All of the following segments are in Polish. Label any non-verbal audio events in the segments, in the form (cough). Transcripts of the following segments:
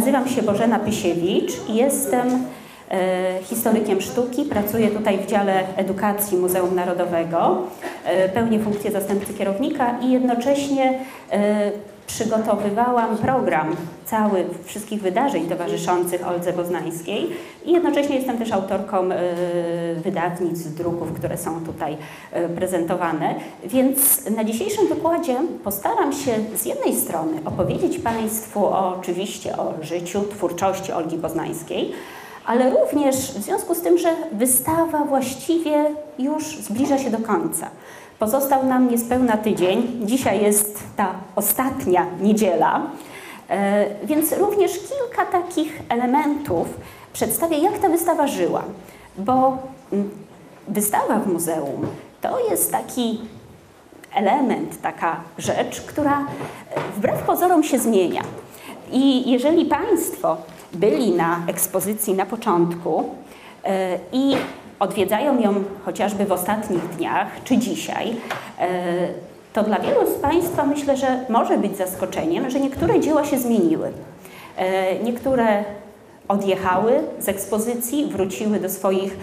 Nazywam się Bożena Pysiewicz i jestem e, historykiem sztuki. Pracuję tutaj w dziale edukacji Muzeum Narodowego. E, pełnię funkcję zastępcy kierownika i jednocześnie e, przygotowywałam program cały wszystkich wydarzeń towarzyszących Oldze Boznańskiej i jednocześnie jestem też autorką wydawnictw, druków, które są tutaj prezentowane. Więc na dzisiejszym wykładzie postaram się z jednej strony opowiedzieć Państwu o, oczywiście o życiu, twórczości Olgi Boznańskiej, ale również w związku z tym, że wystawa właściwie już zbliża się do końca. Pozostał nam niespełna tydzień. Dzisiaj jest ta ostatnia niedziela, e, więc również kilka takich elementów przedstawię, jak ta wystawa żyła. Bo mm, wystawa w muzeum to jest taki element, taka rzecz, która e, wbrew pozorom się zmienia. I jeżeli Państwo byli na ekspozycji na początku e, i odwiedzają ją chociażby w ostatnich dniach czy dzisiaj, e, to dla wielu z Państwa myślę, że może być zaskoczeniem, że niektóre dzieła się zmieniły. E, niektóre odjechały z ekspozycji, wróciły do swoich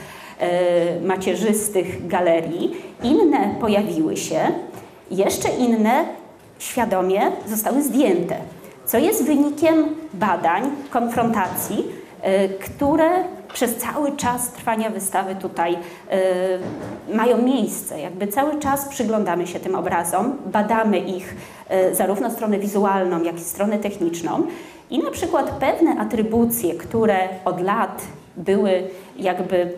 macierzystych galerii, inne pojawiły się, jeszcze inne świadomie zostały zdjęte co jest wynikiem badań, konfrontacji, e, które przez cały czas trwania wystawy tutaj e, mają miejsce. Jakby cały czas przyglądamy się tym obrazom, badamy ich e, zarówno stronę wizualną, jak i stronę techniczną. I na przykład pewne atrybucje, które od lat były jakby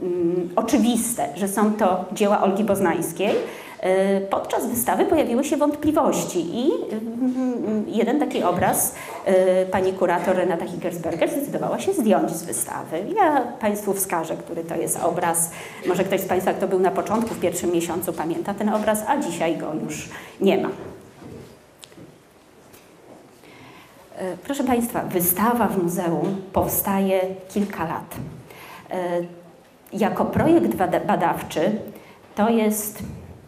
mm, oczywiste, że są to dzieła Olgi Boznańskiej, E, podczas wystawy pojawiły się wątpliwości i mm, jeden taki obraz pani kurator Renata Hickersberger zdecydowała się zdjąć z wystawy. Ja Państwu wskażę, który to jest obraz. Może ktoś z Państwa, kto był na początku, w pierwszym miesiącu pamięta ten obraz, a dzisiaj go już nie ma. E, proszę Państwa, wystawa w muzeum powstaje kilka lat. Jako projekt badawczy to jest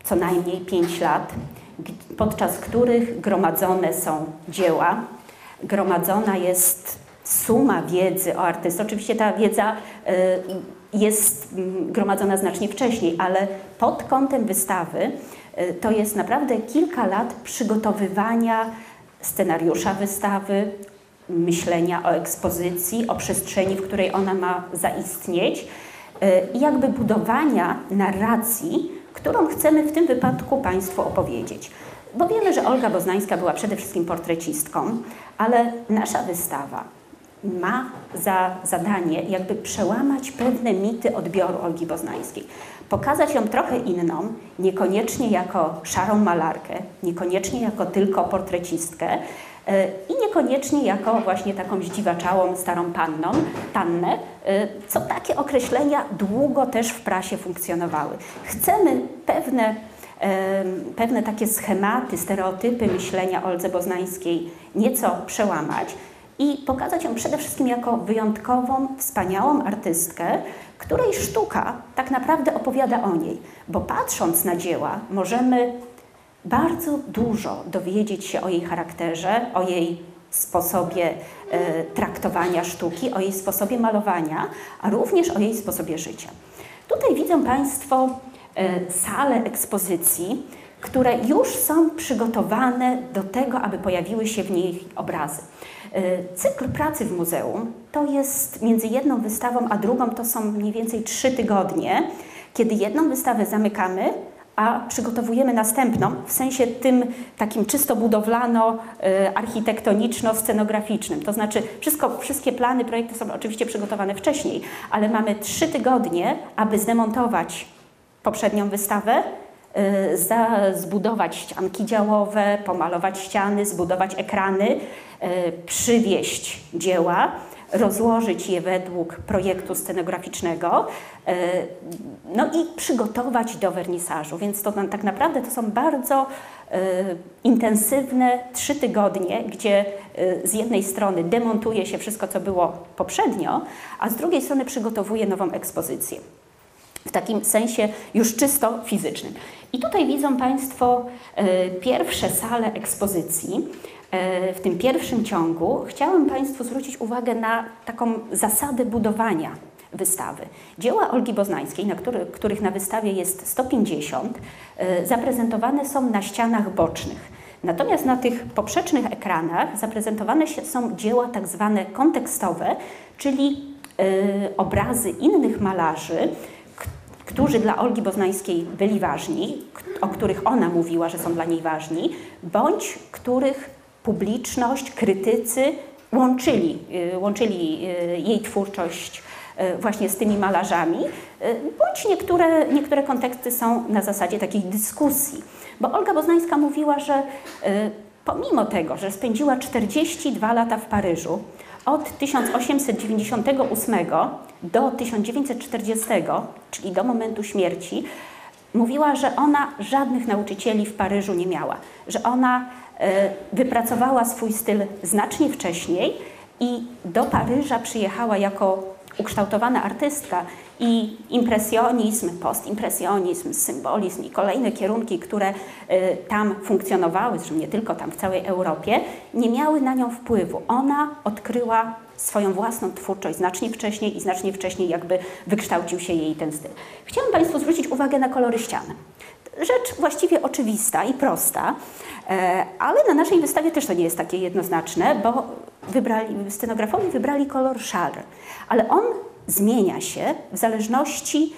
co najmniej 5 lat, podczas których gromadzone są dzieła, gromadzona jest suma wiedzy o artystach. Oczywiście ta wiedza y, jest mm, gromadzona znacznie wcześniej, ale pod kątem wystawy y, to jest naprawdę kilka lat przygotowywania scenariusza wystawy, myślenia o ekspozycji, o przestrzeni, w której ona ma zaistnieć y, i jakby budowania narracji, którą chcemy w tym wypadku Państwu opowiedzieć. Bo wiemy, że Olga Boznańska była przede wszystkim portrecistką, ale nasza wystawa ma za zadanie jakby przełamać pewne mity odbioru Olgi Boznańskiej. Pokazać ją trochę inną, niekoniecznie jako szarą malarkę, niekoniecznie jako tylko portrecistkę, E, i niekoniecznie jako właśnie taką zdziwaczałą starą panną, pannę, e, co takie określenia długo też w prasie funkcjonowały. Chcemy pewne, pewne takie schematy, stereotypy myślenia Oldze Boznańskiej nieco przełamać i pokazać ją przede wszystkim jako wyjątkową, wspaniałą artystkę, której sztuka tak naprawdę opowiada o niej, bo patrząc na dzieła możemy bardzo dużo dowiedzieć się o jej charakterze, o jej sposobie e, traktowania sztuki, o jej sposobie malowania, a również o jej sposobie życia. Tutaj widzą Państwo e, salę ekspozycji, które już są przygotowane do tego, aby pojawiły się w niej obrazy. E, cykl pracy w muzeum to jest między jedną wystawą a drugą to są mniej więcej trzy tygodnie, kiedy jedną wystawę zamykamy, a przygotowujemy następną w sensie tym takim czysto budowlano-architektoniczno-scenograficznym. To znaczy wszystko, wszystkie plany, projekty są oczywiście przygotowane wcześniej, ale mamy trzy tygodnie, aby zdemontować poprzednią wystawę, za, zbudować ścianki działowe, pomalować ściany, zbudować ekrany, przywieść dzieła, rozłożyć je według projektu scenograficznego, e, no i przygotować do wernisażu. Więc to tak naprawdę to są bardzo intensywne trzy tygodnie, gdzie z jednej strony demontuje się wszystko, co było poprzednio, a z drugiej strony przygotowuje nową ekspozycję. W takim sensie już czysto fizycznym. I tutaj widzą Państwo pierwsze sale ekspozycji. w tym pierwszym ciągu chciałam Państwu zwrócić uwagę na taką zasadę budowania wystawy. Dzieła Olgi Boznańskiej, na który, których na wystawie jest 150, zaprezentowane są na ścianach bocznych. Natomiast na tych poprzecznych ekranach zaprezentowane są dzieła tak zwane kontekstowe, czyli obrazy innych malarzy, którzy dla Olgi Boznańskiej byli ważni, o których ona mówiła, że są dla niej ważni, bądź których publiczność, krytycy łączyli, y, łączyli y, jej twórczość y, właśnie z tymi malarzami, bądź niektóre, niektóre konteksty są na zasadzie takiej dyskusji. Bo Olga Boznańska mówiła, że pomimo tego, że spędziła 42 lata w Paryżu, od 1898 do 1940, czyli do momentu śmierci, mówiła, że ona żadnych nauczycieli w Paryżu nie miała, że ona e, wypracowała swój styl znacznie wcześniej i do Paryża przyjechała jako ukształtowana artystka i impresjonizm, postimpresjonizm, symbolizm i kolejne kierunki, które y, tam funkcjonowały, zresztą nie tylko tam, w całej Europie, nie miały na nią wpływu. Ona odkryła swoją własną twórczość znacznie wcześniej i znacznie wcześniej jakby wykształcił się jej ten styl. Chciałam Państwu zwrócić uwagę na kolory ścian. Rzecz właściwie oczywista i prosta, e, ale na naszej wystawie też to nie jest takie jednoznaczne, bo wybrali, scenografowie wybrali kolor szary, ale on zmienia się w zależności,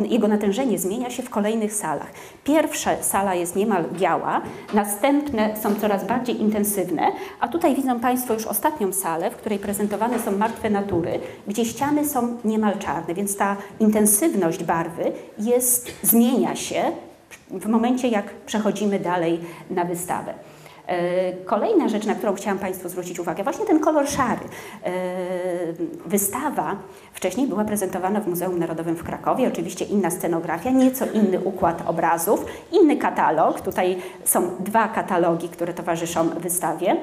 yy, jego natężenie zmienia się w kolejnych salach. Pierwsza sala jest niemal biała, następne są coraz bardziej intensywne, a tutaj widzą Państwo już ostatnią salę, w której prezentowane są martwe natury, gdzie ściany są niemal czarne, więc ta intensywność barwy jest, zmienia się w momencie, jak przechodzimy dalej na wystawę. E, kolejna rzecz, na którą chciałam Państwu zwrócić uwagę, właśnie ten kolor szary. E, wystawa wcześniej była prezentowana w Muzeum Narodowym w Krakowie, oczywiście inna scenografia, nieco inny układ obrazów, inny katalog. Tutaj są dwa katalogi, które towarzyszą wystawie.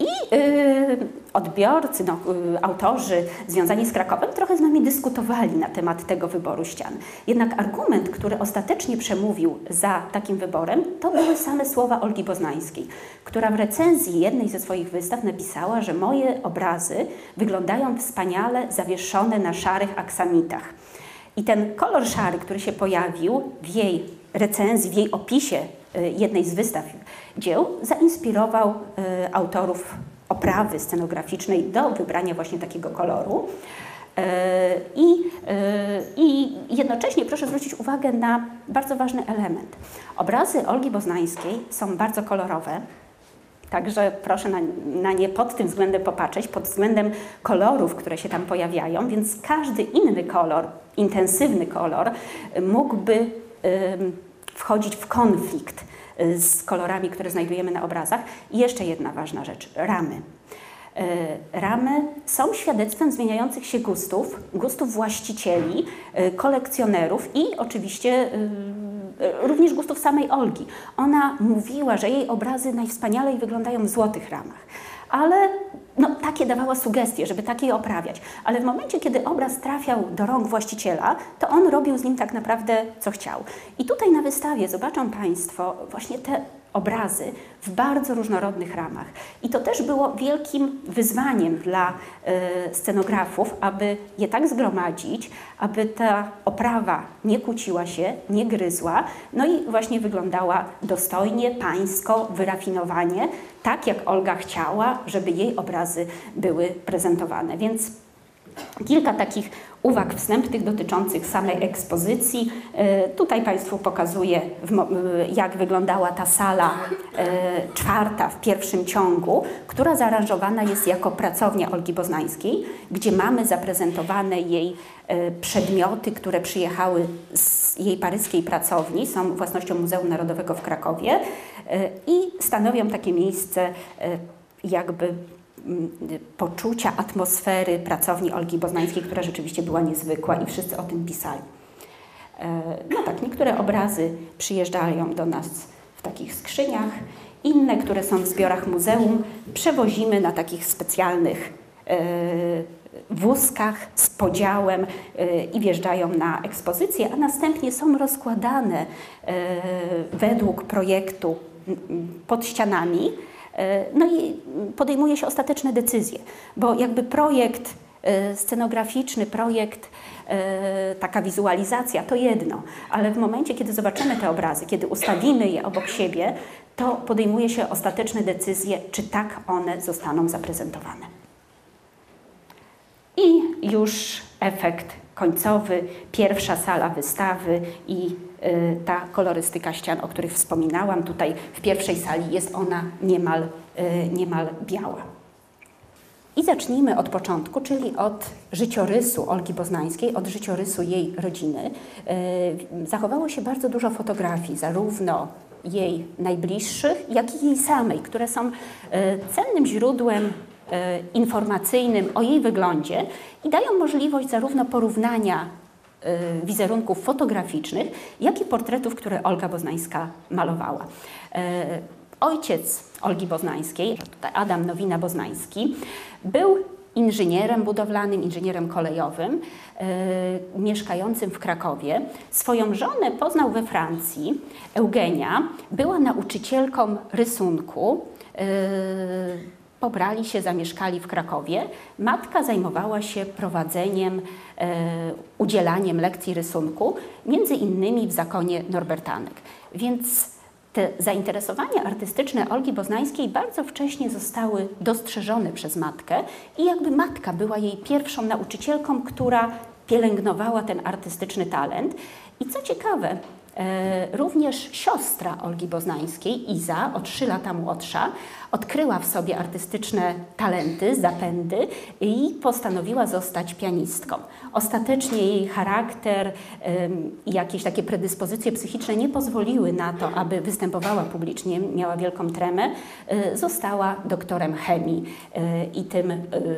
I y, odbiorcy, no, y, autorzy związani z Krakowem trochę z nami dyskutowali na temat tego wyboru ścian. Jednak argument, który ostatecznie przemówił za takim wyborem, to były same słowa Olgi Boznańskiej, która w recenzji jednej ze swoich wystaw napisała, że moje obrazy wyglądają wspaniale zawieszone na szarych aksamitach. I ten kolor szary, który się pojawił w jej recenzji, w jej opisie y, jednej z wystaw dzieł zainspirował y, autorów oprawy scenograficznej do wybrania właśnie takiego koloru. Y, I, y, I jednocześnie proszę zwrócić uwagę na bardzo ważny element. Obrazy Olgi Boznańskiej są bardzo kolorowe, Także proszę na, na, nie pod tym względem popatrzeć, pod względem kolorów, które się tam pojawiają, więc każdy inny kolor, intensywny kolor, mógłby wchodzić w konflikt z kolorami, które znajdujemy na obrazach. I jeszcze jedna ważna rzecz, ramy. E, ramy są świadectwem zmieniających się gustów, gustów właścicieli, e, kolekcjonerów i oczywiście e, również gustów samej Olgi. Ona mówiła, że jej obrazy najwspanialej wyglądają w złotych ramach, ale no, takie dawała sugestie, żeby takie oprawiać. Ale w momencie, kiedy obraz trafiał do rąk właściciela, to on robił z nim tak naprawdę, co chciał. I tutaj na wystawie zobaczą Państwo właśnie te obrazy w bardzo różnorodnych ramach. I to też było wielkim wyzwaniem dla y, scenografów, aby je tak zgromadzić, aby ta oprawa nie kłóciła się, nie gryzła, no i właśnie wyglądała dostojnie, pańsko, wyrafinowanie, tak jak Olga chciała, żeby jej obrazy były prezentowane. Więc Kilka takich uwag wstępnych dotyczących samej ekspozycji. E, tutaj Państwu pokazuję, jak wyglądała ta sala e, czwarta w pierwszym ciągu, która zaaranżowana jest jako pracownia Olgi Boznańskiej, gdzie mamy zaprezentowane jej e, przedmioty, które przyjechały z jej paryskiej pracowni, są własnością Muzeum Narodowego w Krakowie i stanowią takie miejsce jakby poczucia atmosfery pracowni Olgi Boznańskiej, która rzeczywiście była niezwykła i wszyscy o tym pisali. E, no tak, niektóre obrazy przyjeżdżają do nas w takich skrzyniach, inne, które są w zbiorach muzeum, przewozimy na takich specjalnych e, wózkach z podziałem e, i wjeżdżają na ekspozycję, a następnie są rozkładane według projektu pod ścianami, no i podejmuje się ostateczne decyzje, bo jakby projekt scenograficzny, projekt, taka wizualizacja to jedno, ale w momencie, kiedy zobaczymy te obrazy, kiedy ustawimy je obok siebie, to podejmuje się ostateczne decyzje, czy tak one zostaną zaprezentowane. I już efekt końcowy, pierwsza sala wystawy i ta kolorystyka ścian, o których wspominałam. Tutaj w pierwszej sali jest ona niemal, y, niemal biała. I zacznijmy od początku, czyli od życiorysu Olgi Boznańskiej, od życiorysu jej rodziny. Y, zachowało się bardzo dużo fotografii, zarówno jej najbliższych, jak i jej samej, które są cennym źródłem informacyjnym o jej wyglądzie i dają możliwość zarówno porównania wizerunków fotograficznych, jak i portretów, które Olga Boznańska malowała. E, ojciec Olgi Boznańskiej, Adam Nowina-Boznański, był inżynierem budowlanym, inżynierem kolejowym, mieszkającym w Krakowie. Swoją żonę poznał we Francji. Eugenia była nauczycielką rysunku pobrali się, zamieszkali w Krakowie. Matka zajmowała się prowadzeniem, e, udzielaniem lekcji rysunku, między innymi w zakonie Norbertanek. Więc te zainteresowania artystyczne Olgi Boznańskiej bardzo wcześnie zostały dostrzeżone przez matkę i jakby matka była jej pierwszą nauczycielką, która pielęgnowała ten artystyczny talent. I co ciekawe, również siostra Olgi Boznańskiej, Iza, o trzy lata młodsza, odkryła w sobie artystyczne talenty, zapędy i postanowiła zostać pianistką. Ostatecznie jej charakter i jakieś takie predyspozycje psychiczne nie pozwoliły na to, aby występowała publicznie, miała wielką tremę. E, została doktorem chemii e, i tym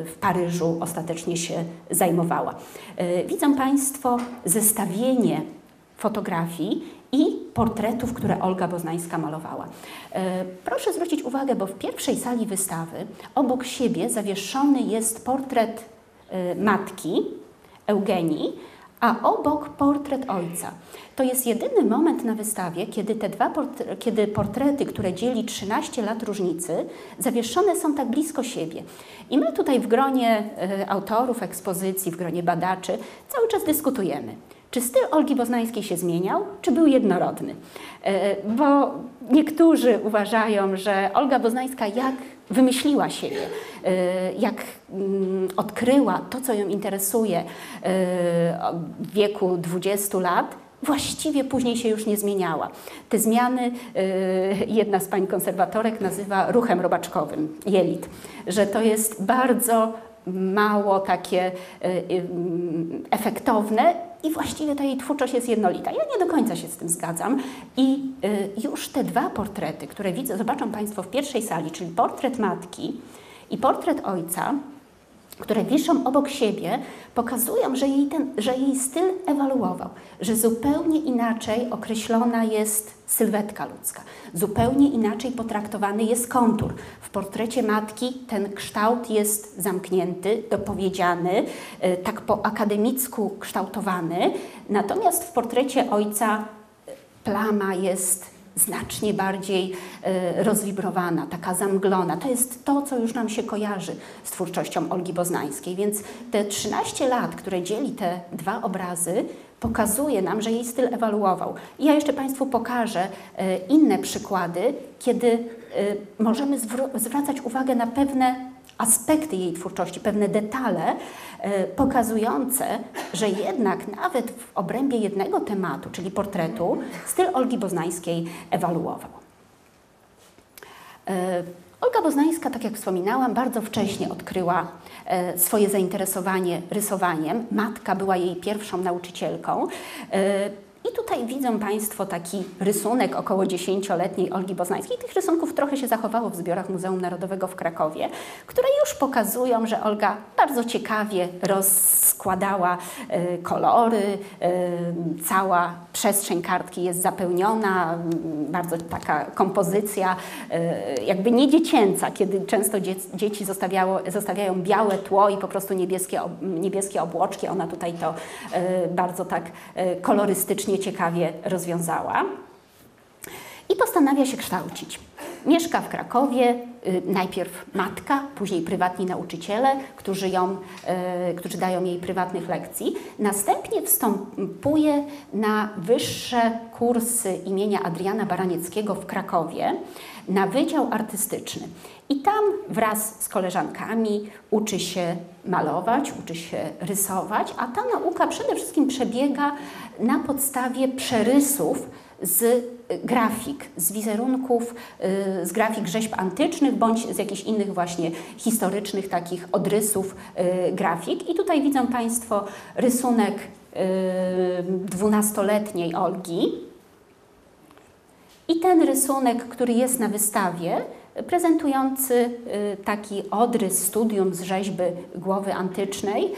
w Paryżu ostatecznie się zajmowała. Widzą Państwo zestawienie fotografii i portretów, które Olga Boznańska malowała. E, proszę zwrócić uwagę, bo w pierwszej sali wystawy obok siebie zawieszony jest portret e, matki Eugenii, a obok portret ojca. To jest jedyny moment na wystawie, kiedy te dwa portrety, kiedy portrety, które dzieli 13 lat różnicy, zawieszone są tak blisko siebie. I my tutaj w gronie e, autorów ekspozycji, w gronie badaczy cały czas dyskutujemy. Czy styl Olgi Boznańskiej się zmieniał, czy był jednorodny? E, bo niektórzy uważają, że Olga Boznańska jak wymyśliła siebie, e, jak mm, odkryła to, co ją interesuje e, w wieku 20 lat, właściwie później się już nie zmieniała. Te zmiany jedna z pań konserwatorek nazywa ruchem robaczkowym, jelit, że to jest bardzo mało takie efektowne i właściwie ta jej twórczość jest jednolita. Ja nie do końca się z tym zgadzam i y, już te dwa portrety, które widzę, zobaczą Państwo w pierwszej sali, czyli portret matki i portret ojca, które wiszą obok siebie, pokazują, że jej, ten, że jej styl ewaluował, że zupełnie inaczej określona jest sylwetka ludzka, zupełnie inaczej potraktowany jest kontur. W portrecie matki ten kształt jest zamknięty, dopowiedziany, e, tak po akademicku kształtowany, natomiast w portrecie ojca plama jest znacznie bardziej e, rozwibrowana, taka zamglona. To jest to, co już nam się kojarzy z twórczością Olgi Boznańskiej. Więc te 13 lat, które dzieli te dwa obrazy, pokazuje nam, że jej styl ewaluował. I ja jeszcze Państwu pokażę e, inne przykłady, kiedy e, możemy zwracać uwagę na pewne aspekty jej twórczości, pewne detale e, pokazujące, że jednak nawet w obrębie jednego tematu, czyli portretu, styl Olgi Boznańskiej ewaluował. E, Olga Boznańska, tak jak wspominałam, bardzo wcześnie odkryła e, swoje zainteresowanie rysowaniem. Matka była jej pierwszą nauczycielką. I tutaj widzą Państwo taki rysunek około dziesięcioletniej Olgi Boznańskiej. Tych rysunków trochę się zachowało w zbiorach Muzeum Narodowego w Krakowie, które już pokazują, że Olga bardzo ciekawie rozkładała y, kolory, y, cała przestrzeń kartki jest zapełniona, y, bardzo taka kompozycja jakby nie dziecięca, kiedy często dzieci zostawiają białe tło i po prostu niebieskie, niebieskie obłoczki. Ona tutaj to bardzo tak kolorystycznie ciekawie rozwiązała. i postanawia się kształcić. Mieszka w Krakowie, y, najpierw matka, później prywatni nauczyciele, którzy, ją, y, którzy dają jej prywatnych lekcji. Następnie wstępuje na wyższe kursy imienia Adriana Baranieckiego w Krakowie na Wydział Artystyczny. I tam wraz z koleżankami uczy się malować, uczy się rysować, a ta nauka przede wszystkim przebiega na podstawie przerysów z y, grafik, z wizerunków, y, z grafik rzeźb antycznych bądź z jakichś innych właśnie historycznych takich odrysów y, grafik. I tutaj widzą Państwo rysunek dwunastoletniej Olgi. I ten rysunek, który jest na wystawie, prezentujący taki odrys studium z rzeźby głowy antycznej,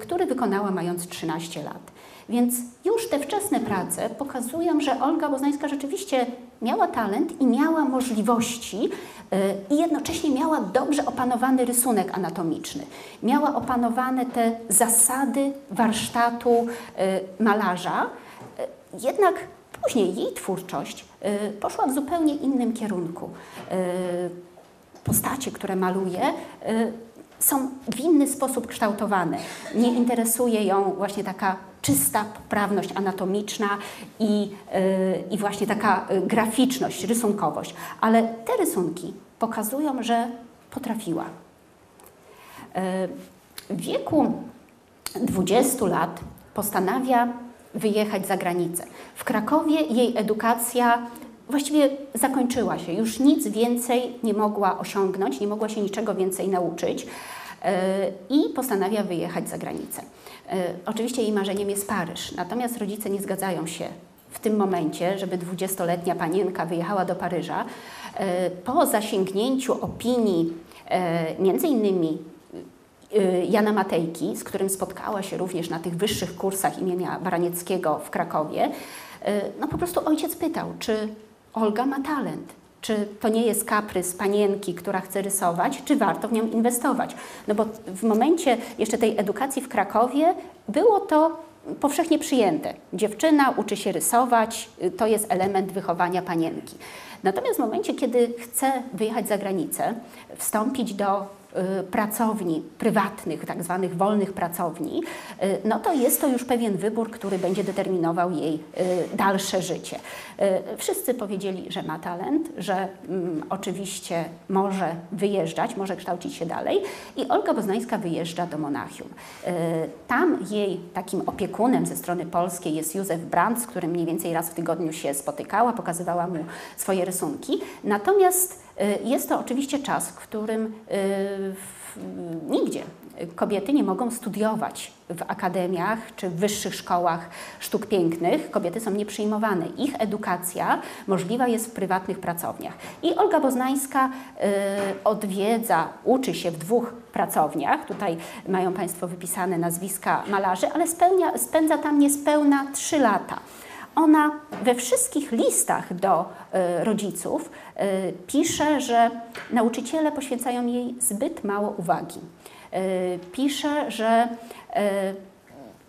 który wykonała mając 13 lat. Więc już te wczesne prace pokazują, że Olga Boznańska rzeczywiście miała talent i miała możliwości y, i jednocześnie miała dobrze opanowany rysunek anatomiczny. Miała opanowane te zasady warsztatu y, malarza, y, jednak później jej twórczość poszła w zupełnie innym kierunku. Postacie, które maluje, są w inny sposób kształtowane. Nie interesuje ją właśnie taka czysta poprawność anatomiczna i, yy, i właśnie taka y, graficzność, rysunkowość. Ale te rysunki pokazują, że potrafiła. Yy, w wieku 20 lat postanawia wyjechać za granicę. W Krakowie jej edukacja właściwie zakończyła się. Już nic więcej nie mogła osiągnąć, nie mogła się niczego więcej nauczyć i postanawia wyjechać za granicę. E, oczywiście jej marzeniem jest Paryż, natomiast rodzice nie zgadzają się w tym momencie, żeby dwudziestoletnia panienka wyjechała do Paryża. E, po zasięgnięciu opinii między innymi Jana Matejki, z którym spotkała się również na tych wyższych kursach imienia Baranieckiego w Krakowie, no po prostu ojciec pytał, czy Olga ma talent. Czy to nie jest kaprys panienki, która chce rysować, czy warto w nią inwestować? No bo w momencie jeszcze tej edukacji w Krakowie było to powszechnie przyjęte. Dziewczyna uczy się rysować, to jest element wychowania panienki. Natomiast w momencie, kiedy chce wyjechać za granicę, wstąpić do Y, pracowni prywatnych, tak zwanych wolnych pracowni, y, no to jest to już pewien wybór, który będzie determinował jej y, dalsze życie. Wszyscy powiedzieli, że ma talent, że mm, oczywiście może wyjeżdżać, może kształcić się dalej i Olga Boznańska wyjeżdża do Monachium. Tam jej takim opiekunem ze strony polskiej jest Józef Brandt, z którym mniej więcej raz w tygodniu się spotykała, pokazywała mu swoje rysunki. Natomiast Y, jest to oczywiście czas, w którym y, nigdzie kobiety nie mogą studiować w akademiach czy w wyższych szkołach sztuk pięknych. Kobiety są nieprzyjmowane. Ich edukacja możliwa jest w prywatnych pracowniach. I Olga Boznańska y, odwiedza, uczy się w dwóch pracowniach. Tutaj mają Państwo wypisane nazwiska malarzy, ale spełnia, spędza tam niespełna trzy lata. Ona we wszystkich listach do y, rodziców y, pisze, że nauczyciele poświęcają jej zbyt mało uwagi. Y, pisze, że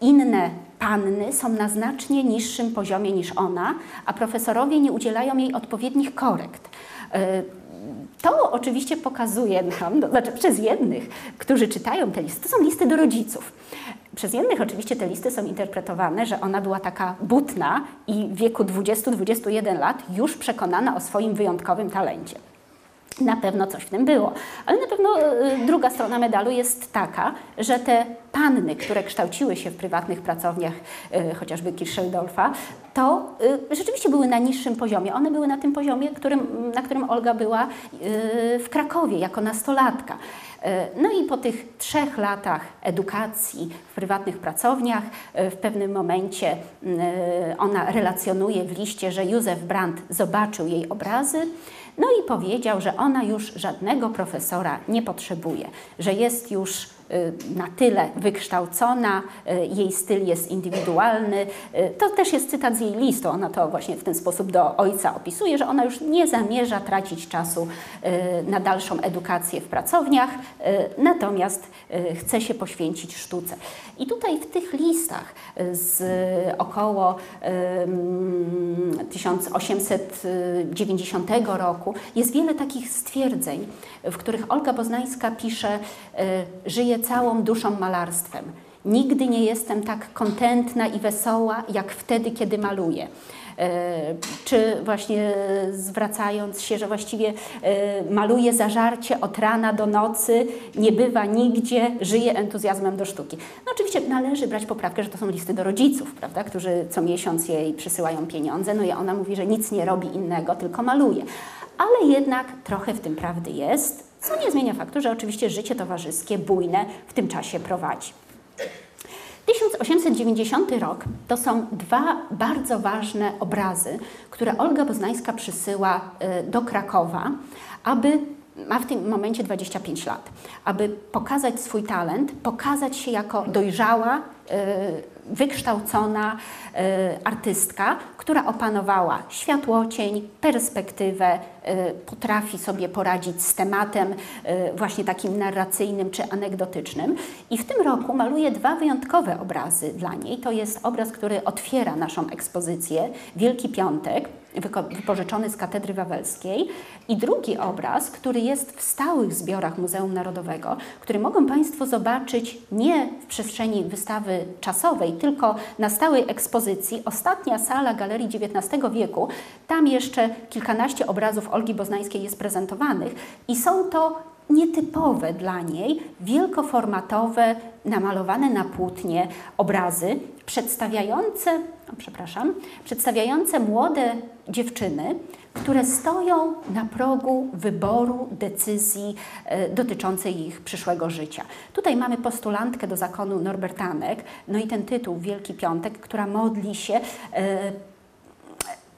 inne panny są na znacznie niższym poziomie niż ona, a profesorowie nie udzielają jej odpowiednich korekt. To oczywiście pokazuje nam, to znaczy przez jednych, którzy czytają te listy, to są listy do rodziców. Przez jednych oczywiście te listy są interpretowane, że ona była taka butna i w wieku 20-21 lat już przekonana o swoim wyjątkowym talencie. Na pewno coś w tym było. Ale na pewno y, druga strona medalu jest taka, że te panny, które kształciły się w prywatnych pracowniach, y, chociażby Kirscheldorfa, to rzeczywiście były na niższym poziomie. One były na tym poziomie, którym, na którym Olga była w Krakowie jako nastolatka. No i po tych trzech latach edukacji w prywatnych pracowniach, w pewnym momencie ona relacjonuje w liście, że Józef Brandt zobaczył jej obrazy, no i powiedział, że ona już żadnego profesora nie potrzebuje, że jest już na tyle wykształcona, jej styl jest indywidualny. To też jest cytat z jej listu. Ona to właśnie w ten sposób do ojca opisuje, że ona już nie zamierza tracić czasu na dalszą edukację w pracowniach, natomiast chce się poświęcić sztuce. I tutaj w tych listach z około 1890 roku jest wiele takich stwierdzeń, w których Olga Boznańska pisze: Żyję całą duszą malarstwem. Nigdy nie jestem tak kontentna i wesoła, jak wtedy, kiedy maluję. E, czy właśnie zwracając się, że właściwie e, maluje zażarcie od rana do nocy, nie bywa nigdzie, żyje entuzjazmem do sztuki. No oczywiście należy brać poprawkę, że to są listy do rodziców, prawda, którzy co miesiąc jej przysyłają pieniądze, no i ona mówi, że nic nie robi innego, tylko maluje. Ale jednak trochę w tym prawdy jest, co nie zmienia faktu, że oczywiście życie towarzyskie, bujne w tym czasie prowadzi. 1890 rok to są dwa bardzo ważne obrazy, które Olga Boznańska przysyła y, do Krakowa, aby ma w tym momencie 25 lat, aby pokazać swój talent, pokazać się jako dojrzała, y, wykształcona artystka, która opanowała światłocień, perspektywę, y, potrafi sobie poradzić z tematem y, właśnie takim narracyjnym czy anegdotycznym. I w tym roku maluje dwa wyjątkowe obrazy dla niej. To jest obraz, który otwiera naszą ekspozycję, Wielki Piątek, wypożyczony z Katedry Wawelskiej i drugi obraz, który jest w stałych zbiorach Muzeum Narodowego, który mogą Państwo zobaczyć nie w przestrzeni wystawy czasowej, tylko na stałej ekspozycji. Ostatnia sala Galerii XIX wieku, tam jeszcze kilkanaście obrazów Olgi Boznańskiej jest prezentowanych i są to nietypowe dla niej, wielkoformatowe, namalowane na płótnie obrazy przedstawiające, przepraszam, przedstawiające młode dziewczyny, które stoją na progu wyboru decyzji e, dotyczącej ich przyszłego życia. Tutaj mamy postulantkę do zakonu Norbertanek, no i ten tytuł Wielki Piątek, która modli się e,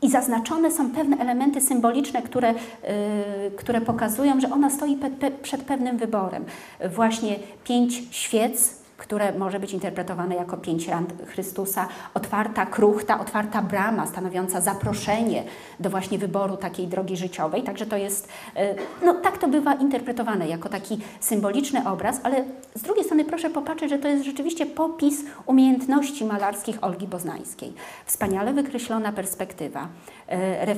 i zaznaczone są pewne elementy symboliczne, które, yy, które pokazują, że ona stoi pe, pe, przed pewnym wyborem. Właśnie pięć świec które może być interpretowane jako pięć ran Chrystusa, otwarta kruchta, otwarta brama stanowiąca zaproszenie do właśnie wyboru takiej drogi życiowej. Także to jest, e, no tak to bywa interpretowane jako taki symboliczny obraz, ale z drugiej strony proszę popatrzeć, że to jest rzeczywiście popis umiejętności malarskich Olgi Boznańskiej. Wspaniale wykreślona perspektywa, e,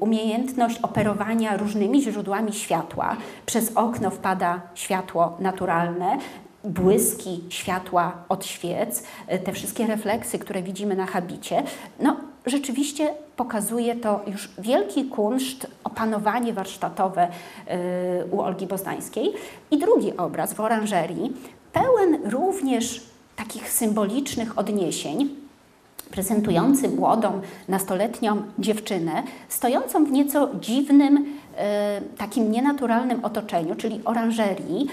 umiejętność operowania różnymi źródłami światła. Przez okno wpada światło naturalne, błyski światła od świec, e, te wszystkie refleksy, które widzimy na habicie, no rzeczywiście pokazuje to już wielki kunszt, opanowanie warsztatowe e, u Olgi Boznańskiej. I drugi obraz w oranżerii, pełen również takich symbolicznych odniesień, prezentujący młodą, nastoletnią dziewczynę, stojącą w nieco dziwnym, e, takim nienaturalnym otoczeniu, czyli oranżerii,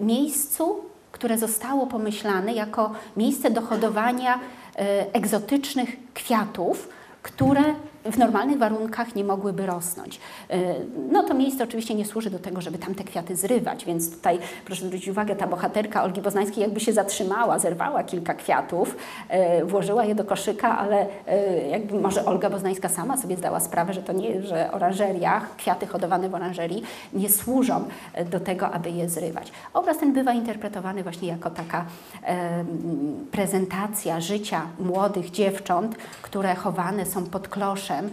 miejscu, które zostało pomyślane jako miejsce do hodowania e, egzotycznych kwiatów, które w normalnych warunkach nie mogłyby rosnąć. E, no to miejsce oczywiście nie służy do tego, żeby tam te kwiaty zrywać, więc tutaj proszę zwrócić uwagę, ta bohaterka Olgi Boznańskiej jakby się zatrzymała, zerwała kilka kwiatów, e, włożyła je do koszyka, ale e, jakby może Olga Boznańska sama sobie zdała sprawę, że to nie, że oranżeria, kwiaty hodowane w oranżerii nie służą do tego, aby je zrywać. Obraz ten bywa interpretowany właśnie jako taka prezentacja życia młodych dziewcząt, które chowane są pod kloszem E,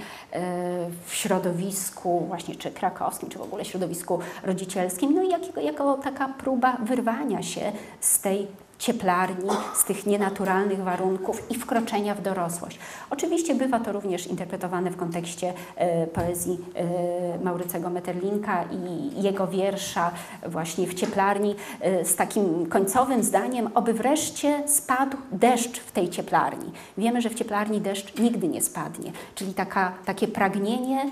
w środowisku właśnie czy krakowskim, czy w ogóle środowisku rodzicielskim, no i jako, jako taka próba wyrwania się z tej cieplarni, z tych nienaturalnych warunków i wkroczenia w dorosłość. Oczywiście bywa to również interpretowane w kontekście e, poezji e, Maurycego Metterlinka i jego wiersza właśnie w cieplarni e, z takim końcowym zdaniem, oby wreszcie spadł deszcz w tej cieplarni. Wiemy, że w cieplarni deszcz nigdy nie spadnie, czyli taka, takie pragnienie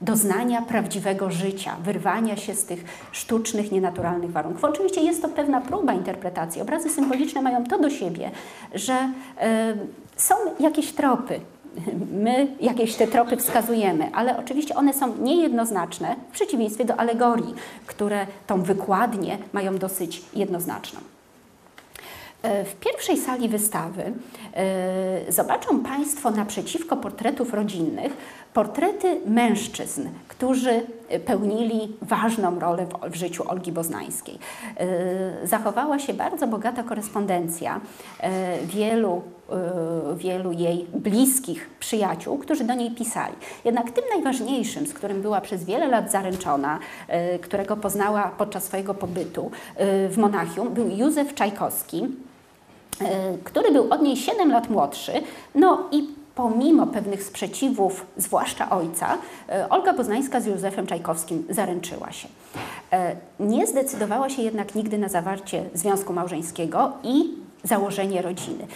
doznania prawdziwego życia, wyrwania się z tych sztucznych, nienaturalnych warunków. Oczywiście jest to pewna próba interpretacji. Obrazy symboliczne mają to do siebie, że są jakieś tropy, my jakieś te tropy wskazujemy, ale oczywiście one są niejednoznaczne w przeciwieństwie do alegorii, które tą wykładnię mają dosyć jednoznaczną. E, w pierwszej sali wystawy e, zobaczą Państwo naprzeciwko portretów rodzinnych portrety mężczyzn, którzy pełnili ważną rolę w, życiu Olgi Boznańskiej. E, zachowała się bardzo bogata korespondencja wielu, wielu jej bliskich przyjaciół, którzy do niej pisali. Jednak tym najważniejszym, z którym była przez wiele lat zaręczona, którego poznała podczas swojego pobytu w Monachium, był Józef Czajkowski, który był od niej 7 lat młodszy, no i pomimo pewnych sprzeciwów, zwłaszcza ojca, e, Olga Poznańska z Józefem Czajkowskim zaręczyła się. E, nie zdecydowała się jednak nigdy na zawarcie związku małżeńskiego i założenie rodziny.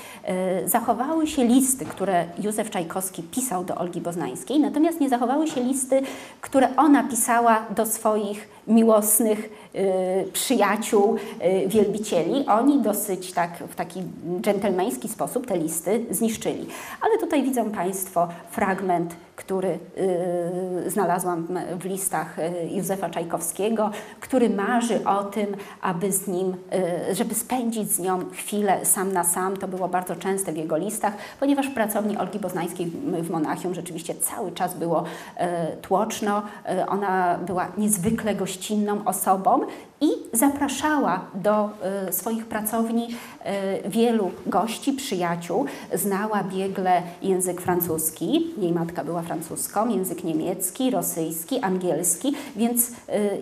Zachowały się listy, które Józef Czajkowski pisał do Olgi Boznańskiej, natomiast nie zachowały się listy, które ona pisała do swoich miłosnych y, przyjaciół, y, wielbicieli. Oni dosyć tak w taki dżentelmeński sposób te listy zniszczyli. Ale tutaj widzą Państwo fragment, który y, znalazłam w listach Józefa Czajkowskiego, który marzy o tym, aby z nim, żeby spędzić z nią chwilę sam na sam. To było bardzo częste w jego listach, ponieważ w pracowni Olgi Boznańskiej w Monachium rzeczywiście cały czas było tłoczno. Ona była niezwykle gościnną osobą i zapraszała do y, swoich pracowni y, wielu gości, przyjaciół. Znała biegle język francuski, jej matka była francuską, język niemiecki, rosyjski, angielski, więc y,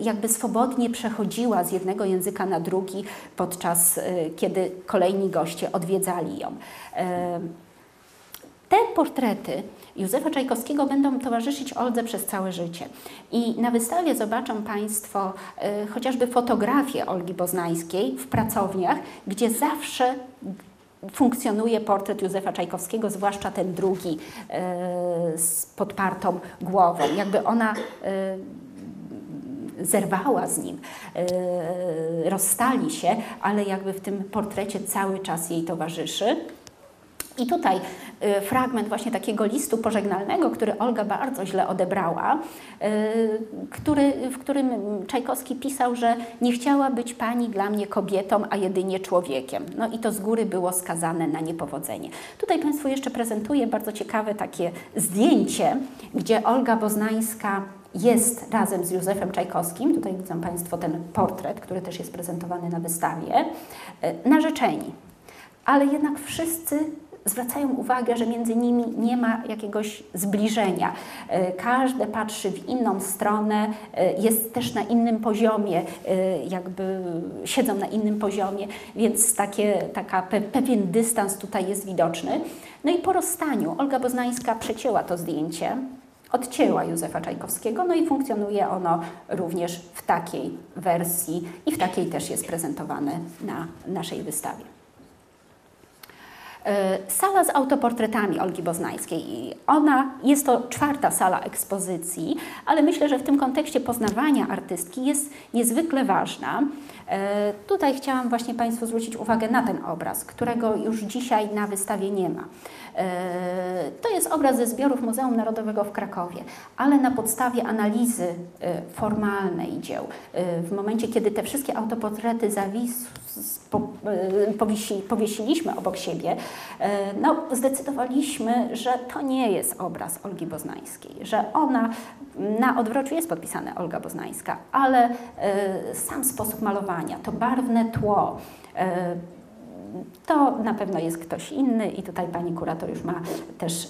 jakby swobodnie przechodziła z jednego języka na drugi podczas kiedy kolejni goście odwiedzali ją. Te portrety Józefa Czajkowskiego będą towarzyszyć Oldze przez całe życie. I na wystawie zobaczą Państwo y, chociażby fotografię Olgi Boznańskiej w pracowniach, gdzie zawsze funkcjonuje portret Józefa Czajkowskiego, zwłaszcza ten drugi y, z podpartą głową. Jakby ona y, zerwała z nim, rozstali się, ale jakby w tym portrecie cały czas jej towarzyszy. I tutaj y, fragment właśnie takiego listu pożegnalnego, który Olga bardzo źle odebrała, y, który, w którym Czajkowski pisał, że nie chciała być pani dla mnie kobietą, a jedynie człowiekiem. No i to z góry było skazane na niepowodzenie. Tutaj Państwu jeszcze prezentuję bardzo ciekawe takie zdjęcie, gdzie Olga Boznańska jest razem z Józefem Czajkowskim, tutaj widzą Państwo ten portret, który też jest prezentowany na wystawie, y, narzeczeni. Ale jednak wszyscy zwracają uwagę, że między nimi nie ma jakiegoś zbliżenia. E, każde patrzy w inną stronę, e, jest też na innym poziomie, e, jakby siedzą na innym poziomie, więc takie, taka, pewien dystans tutaj jest widoczny. No i po rozstaniu Olga Boznańska przecięła to zdjęcie, odcięła Józefa Czajkowskiego, no i funkcjonuje ono również w takiej wersji i w takiej też jest prezentowane na naszej wystawie. E, sala z autoportretami Olgi Boznańskiej. Ona jest to czwarta sala ekspozycji, ale myślę, że w tym kontekście poznawania artystki jest niezwykle ważna. E, tutaj chciałam właśnie Państwu zwrócić uwagę na ten obraz, którego już dzisiaj na wystawie nie ma. E, to jest obraz ze zbiorów Muzeum Narodowego w Krakowie, ale na podstawie analizy formalnej dzieł, w momencie, kiedy te wszystkie autoportrety E, powiesiliśmy obok siebie, e, no, zdecydowaliśmy, że to nie jest obraz Olgi Boznańskiej, że ona na odwrociu jest podpisane Olga Boznańska, ale e, sam sposób malowania, to barwne tło, to na pewno jest ktoś inny i tutaj pani kurator już ma też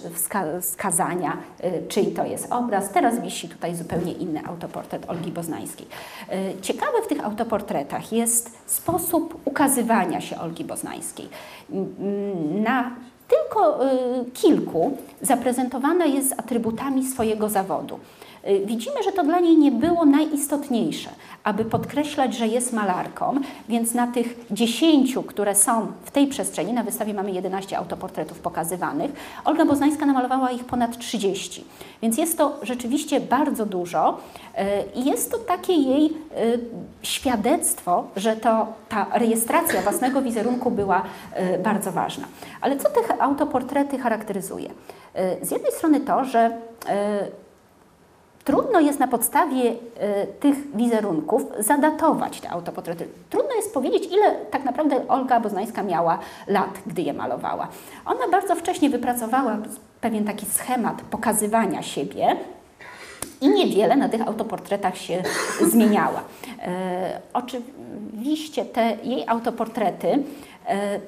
wskazania, y, czyj to jest obraz. Teraz wisi tutaj zupełnie inny autoportret Olgi Boznańskiej. Y, ciekawe w tych autoportretach jest sposób ukazywania się Olgi Boznańskiej. Na tylko kilku zaprezentowana jest z atrybutami swojego zawodu. Y, widzimy, że to dla niej nie było najistotniejsze, aby podkreślać, że jest malarką, więc na tych dziesięciu, które są w tej przestrzeni, na wystawie mamy 11 autoportretów pokazywanych, Olga Boznańska namalowała ich ponad 30. Więc jest to rzeczywiście bardzo dużo y, i jest to takie jej świadectwo, że to ta rejestracja własnego wizerunku była bardzo ważna. Ale co te autoportrety charakteryzuje? Z jednej strony to, że Trudno jest na podstawie e, tych wizerunków zadatować te autoportrety. Trudno jest powiedzieć, ile tak naprawdę Olga Boznańska miała lat, gdy je malowała. Ona bardzo wcześnie wypracowała pewien taki schemat pokazywania siebie, i niewiele na tych autoportretach się (laughs) zmieniała. E, oczywiście te jej autoportrety e,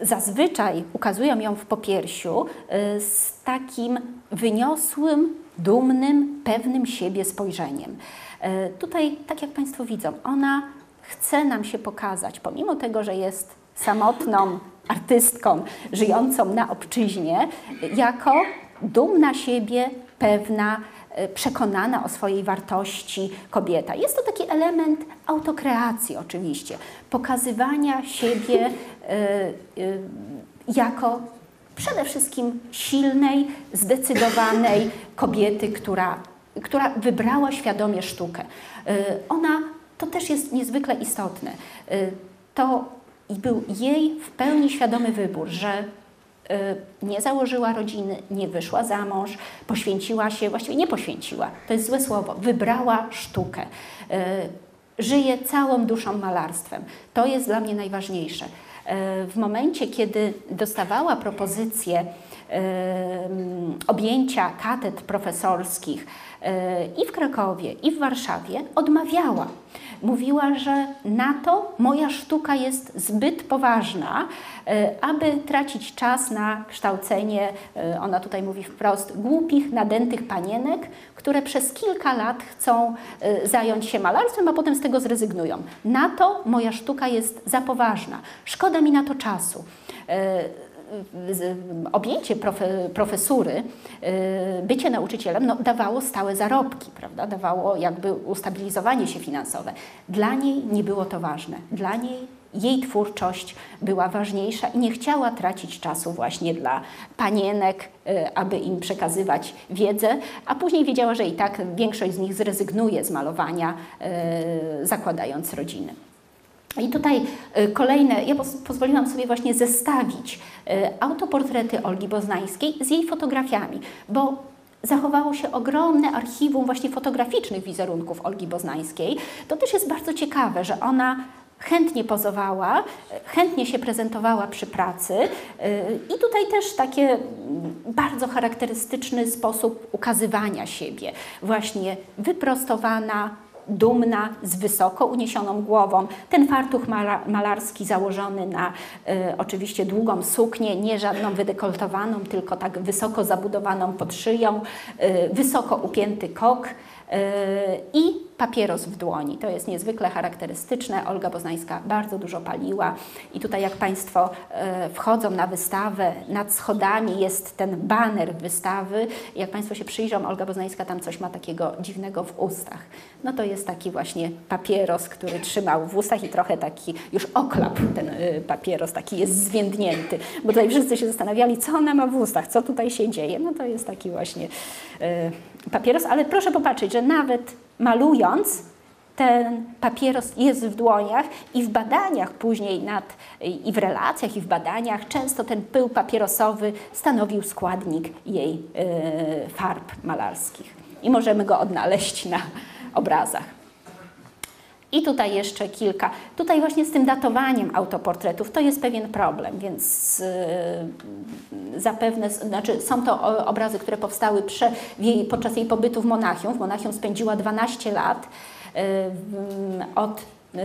zazwyczaj ukazują ją w popiersiu e, z takim wyniosłym, dumnym, pewnym siebie spojrzeniem. E, tutaj, tak jak Państwo widzą, ona chce nam się pokazać, pomimo tego, że jest samotną artystką żyjącą na obczyźnie, jako dumna siebie, pewna, e, przekonana o swojej wartości kobieta. Jest to taki element autokreacji oczywiście, pokazywania siebie jako przede wszystkim silnej, zdecydowanej kobiety, która, która wybrała świadomie sztukę. Y, ona, to też jest niezwykle istotne, y, to był jej w pełni świadomy wybór, że y, nie założyła rodziny, nie wyszła za mąż, poświęciła się, właściwie nie poświęciła, to jest złe słowo, wybrała sztukę. Żyje całą duszą malarstwem. To jest dla mnie najważniejsze w momencie, kiedy dostawała propozycję objęcia katedr profesorskich e, i w Krakowie, i w Warszawie, odmawiała. Mówiła, że na to moja sztuka jest zbyt poważna, e, aby tracić czas na kształcenie, e, ona tutaj mówi wprost, głupich, nadętych panienek, które przez kilka lat chcą zająć się malarstwem, a potem z tego zrezygnują. Na to moja sztuka jest za poważna. Szkoda mi na to czasu objęcie profe, profesury, y, bycie nauczycielem no, dawało stałe zarobki, prawda? dawało jakby ustabilizowanie się finansowe. Dla niej nie było to ważne. Dla niej jej twórczość była ważniejsza i nie chciała tracić czasu właśnie dla panienek, y, aby im przekazywać wiedzę, a później wiedziała, że i tak większość z nich zrezygnuje z malowania, y, zakładając rodziny. I tutaj y, kolejne, ja pozwoliłam sobie właśnie zestawić y, autoportrety Olgi Boznańskiej z jej fotografiami, bo zachowało się ogromne archiwum właśnie fotograficznych wizerunków Olgi Boznańskiej. To też jest bardzo ciekawe, że ona chętnie pozowała, chętnie się prezentowała przy pracy y, i tutaj też taki bardzo charakterystyczny sposób ukazywania siebie, właśnie wyprostowana, dumna, z wysoko uniesioną głową. Ten fartuch malarski założony na y, oczywiście długą suknię, nie żadną wydekoltowaną, tylko tak wysoko zabudowaną pod szyją, y, wysoko upięty kok i papieros w dłoni. To jest niezwykle charakterystyczne. Olga Boznańska bardzo dużo paliła i tutaj jak Państwo e, wchodzą na wystawę, nad schodami jest ten baner wystawy. Jak Państwo się przyjrzą, Olga Boznańska tam coś ma takiego dziwnego w ustach. No to jest taki właśnie papieros, który trzymał w ustach i trochę taki już oklap ten e, papieros, taki jest zwiędnięty, bo tutaj wszyscy się zastanawiali, co ona ma w ustach, co tutaj się dzieje. No to jest taki właśnie e, papieros, ale proszę popatrzeć, że nawet malując, ten papieros jest w dłoniach i w badaniach później nad, i w relacjach, i w badaniach często ten pył papierosowy stanowił składnik jej y, farb malarskich. I możemy go odnaleźć na obrazach. I tutaj jeszcze kilka. Tutaj właśnie z tym datowaniem autoportretów to jest pewien problem, więc yy, zapewne, znaczy są to obrazy, które powstały prze, jej, podczas jej pobytu w Monachium. W Monachium spędziła 12 lat. Yy, od yy,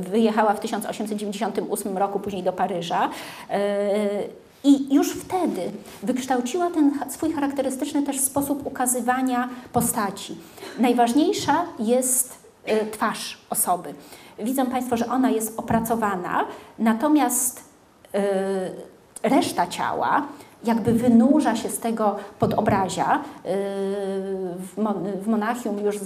wyjechała w 1898 roku później do Paryża. I już wtedy wykształciła ten swój charakterystyczny też sposób ukazywania postaci. Najważniejsza jest Y, twarz osoby. Widzą Państwo, że ona jest opracowana, natomiast y, reszta ciała jakby wynurza się z tego podobrazia. W Monachium już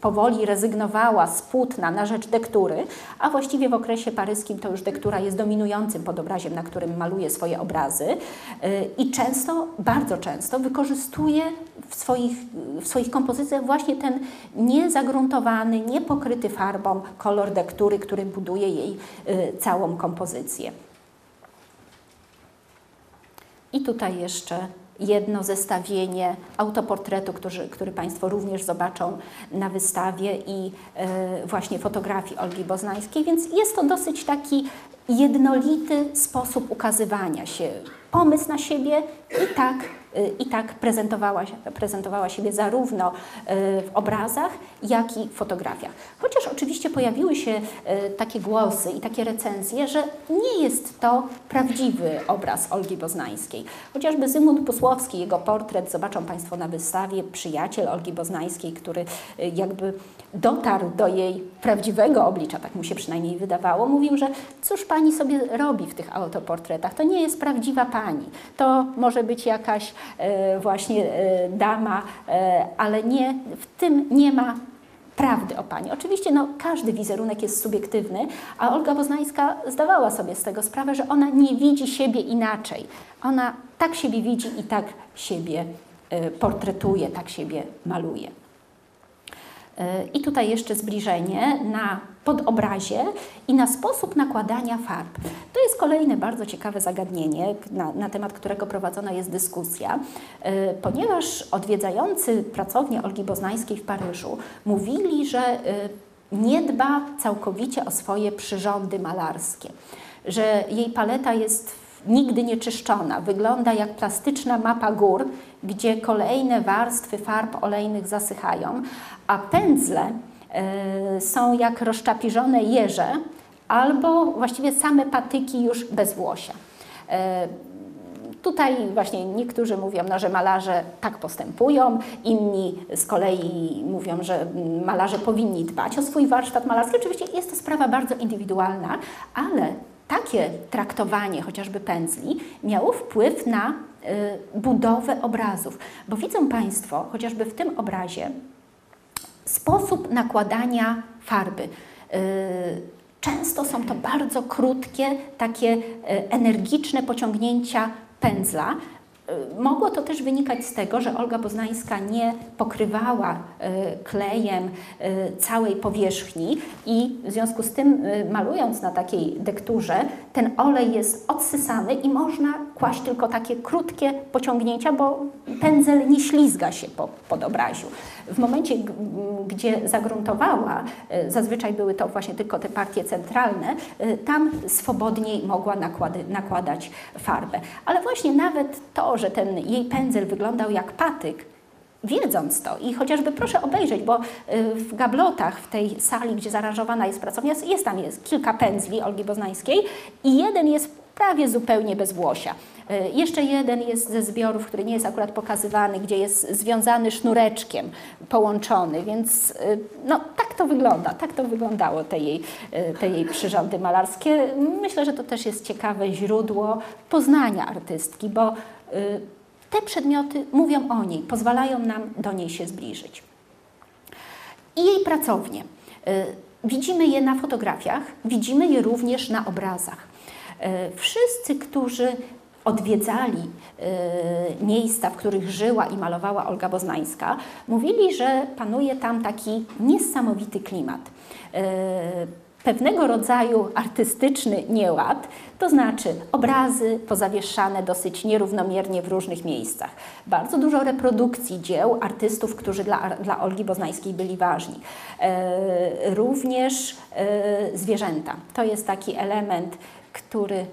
powoli rezygnowała z płótna na rzecz dektury, a właściwie w okresie paryskim to już dektura jest dominującym podobraziem, na którym maluje swoje obrazy i często, bardzo często wykorzystuje w swoich, w swoich kompozycjach właśnie ten niezagruntowany, niepokryty farbą kolor dektury, który buduje jej całą kompozycję. I tutaj jeszcze jedno zestawienie autoportretu, który, który Państwo również zobaczą na wystawie i e, właśnie fotografii Olgi Boznańskiej, więc jest to dosyć taki jednolity sposób ukazywania się. Pomysł na siebie i tak i tak prezentowała, prezentowała siebie zarówno e, w obrazach, jak i fotografiach. Chociaż oczywiście pojawiły się e, takie głosy i takie recenzje, że nie jest to prawdziwy obraz Olgi Boznańskiej. Chociażby Zygmunt Pusłowski, jego portret, zobaczą Państwo na wystawie, przyjaciel Olgi Boznańskiej, który e, jakby dotarł do jej prawdziwego oblicza, tak mu się przynajmniej wydawało, mówił, że cóż pani sobie robi w tych autoportretach, to nie jest prawdziwa pani, to może być jakaś właśnie e, dama, e, ale nie, w tym nie ma prawdy o Pani. Oczywiście no, każdy wizerunek jest subiektywny, a Olga Poznańska zdawała sobie z tego sprawę, że ona nie widzi siebie inaczej. Ona tak siebie widzi i tak siebie portretuje, tak siebie maluje. I tutaj jeszcze zbliżenie na podobrazie i na sposób nakładania farb. To jest kolejne bardzo ciekawe zagadnienie, na, na temat którego prowadzona jest dyskusja, e, ponieważ odwiedzający pracownię Olgi Boznańskiej w Paryżu mówili, że e, nie dba całkowicie o swoje przyrządy malarskie, że jej paleta jest nigdy nie czyszczona. Wygląda jak plastyczna mapa gór, gdzie kolejne warstwy farb olejnych zasychają, a pędzle e, są jak rozczapiżone jeże albo właściwie same patyki już bez włosia. E, tutaj właśnie niektórzy mówią, no, że malarze tak postępują, inni z kolei mówią, że malarze powinni dbać o swój warsztat malarski. Oczywiście jest to sprawa bardzo indywidualna, ale takie traktowanie chociażby pędzli miało wpływ na y, budowę obrazów. Bo widzą Państwo, chociażby w tym obrazie, sposób nakładania farby. Y, często są to bardzo krótkie, takie y, energiczne pociągnięcia pędzla, mogło to też wynikać z tego, że Olga Poznańska nie pokrywała y, klejem y, całej powierzchni i w związku z tym, malując na takiej dekturze, ten olej jest odsysany i można kłaść tylko takie krótkie pociągnięcia, bo pędzel nie ślizga się po, pod obraziu. W momencie, gdzie zagruntowała, e, zazwyczaj były to właśnie tylko te partie centralne, e, tam swobodniej mogła nakłady, nakładać farbę. Ale właśnie nawet to, że ten jej pędzel wyglądał jak patyk, wiedząc to i chociażby proszę obejrzeć, bo e, w gablotach w tej sali, gdzie zaaranżowana jest pracownia, jest tam jest kilka pędzli Olgi Boznańskiej i jeden jest prawie zupełnie bez włosia. Y, jeszcze jeden jest ze zbiorów, który nie jest akurat pokazywany, gdzie jest związany sznureczkiem, połączony, więc y, no, tak to wygląda, tak to wyglądało te jej, te jej przyrządy malarskie. Myślę, że to też jest ciekawe źródło poznania artystki, bo Y, te przedmioty mówią o niej, pozwalają nam do niej się zbliżyć. I jej pracownie. Y, widzimy je na fotografiach, widzimy je również na obrazach. Y, wszyscy, którzy odwiedzali miejsca, w których żyła i malowała Olga Boznańska, mówili, że panuje tam taki niesamowity klimat pewnego rodzaju artystyczny nieład, to znaczy obrazy pozawieszane dosyć nierównomiernie w różnych miejscach. Bardzo dużo reprodukcji dzieł artystów, którzy dla, dla Olgi Boznańskiej byli ważni. E, również e, zwierzęta. To jest taki element, który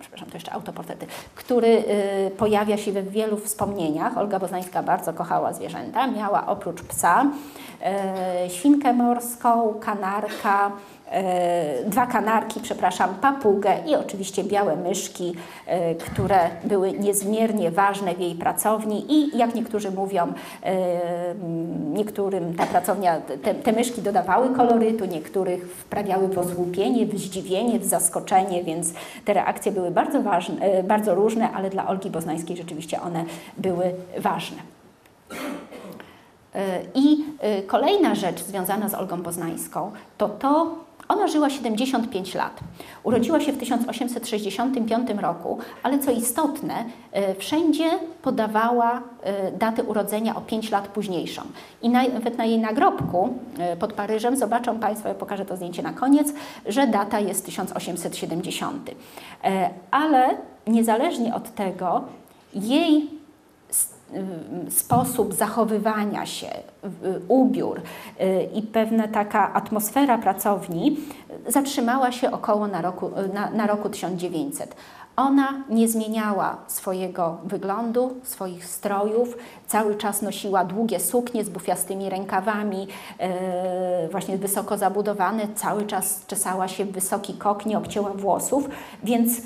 przepraszam, to jeszcze autoportrety, który y, pojawia się we wielu wspomnieniach. Olga Boznańska bardzo kochała zwierzęta. Miała oprócz psa y, świnkę morską, kanarka, dwa kanarki, przepraszam, papugę i oczywiście białe myszki, e, które były niezmiernie ważne w jej pracowni i jak niektórzy mówią, niektórym ta pracownia, te, te myszki dodawały kolorytu, niektórych wprawiały w osłupienie, w zdziwienie, w zaskoczenie, więc te reakcje były bardzo ważne, bardzo różne, ale dla Olgi Boznańskiej rzeczywiście one były ważne. I kolejna rzecz związana z Olgą Poznańską to to, ona żyła 75 lat. Urodziła się w 1865 roku, ale co istotne, e, wszędzie podawała e, datę urodzenia o 5 lat późniejszą. I nawet na jej nagrobku e, pod Paryżem zobaczą Państwo, ja pokażę to zdjęcie na koniec, że data jest 1870. Ale niezależnie od tego, jej sposób zachowywania się, ubiór y, i pewna taka atmosfera pracowni zatrzymała się około na roku, na, na roku 1900. Ona nie zmieniała swojego wyglądu, swoich strojów, cały czas nosiła długie suknie z bufiastymi rękawami, e, właśnie wysoko zabudowane, cały czas czesała się w wysoki kok, nie obcięła włosów, więc e,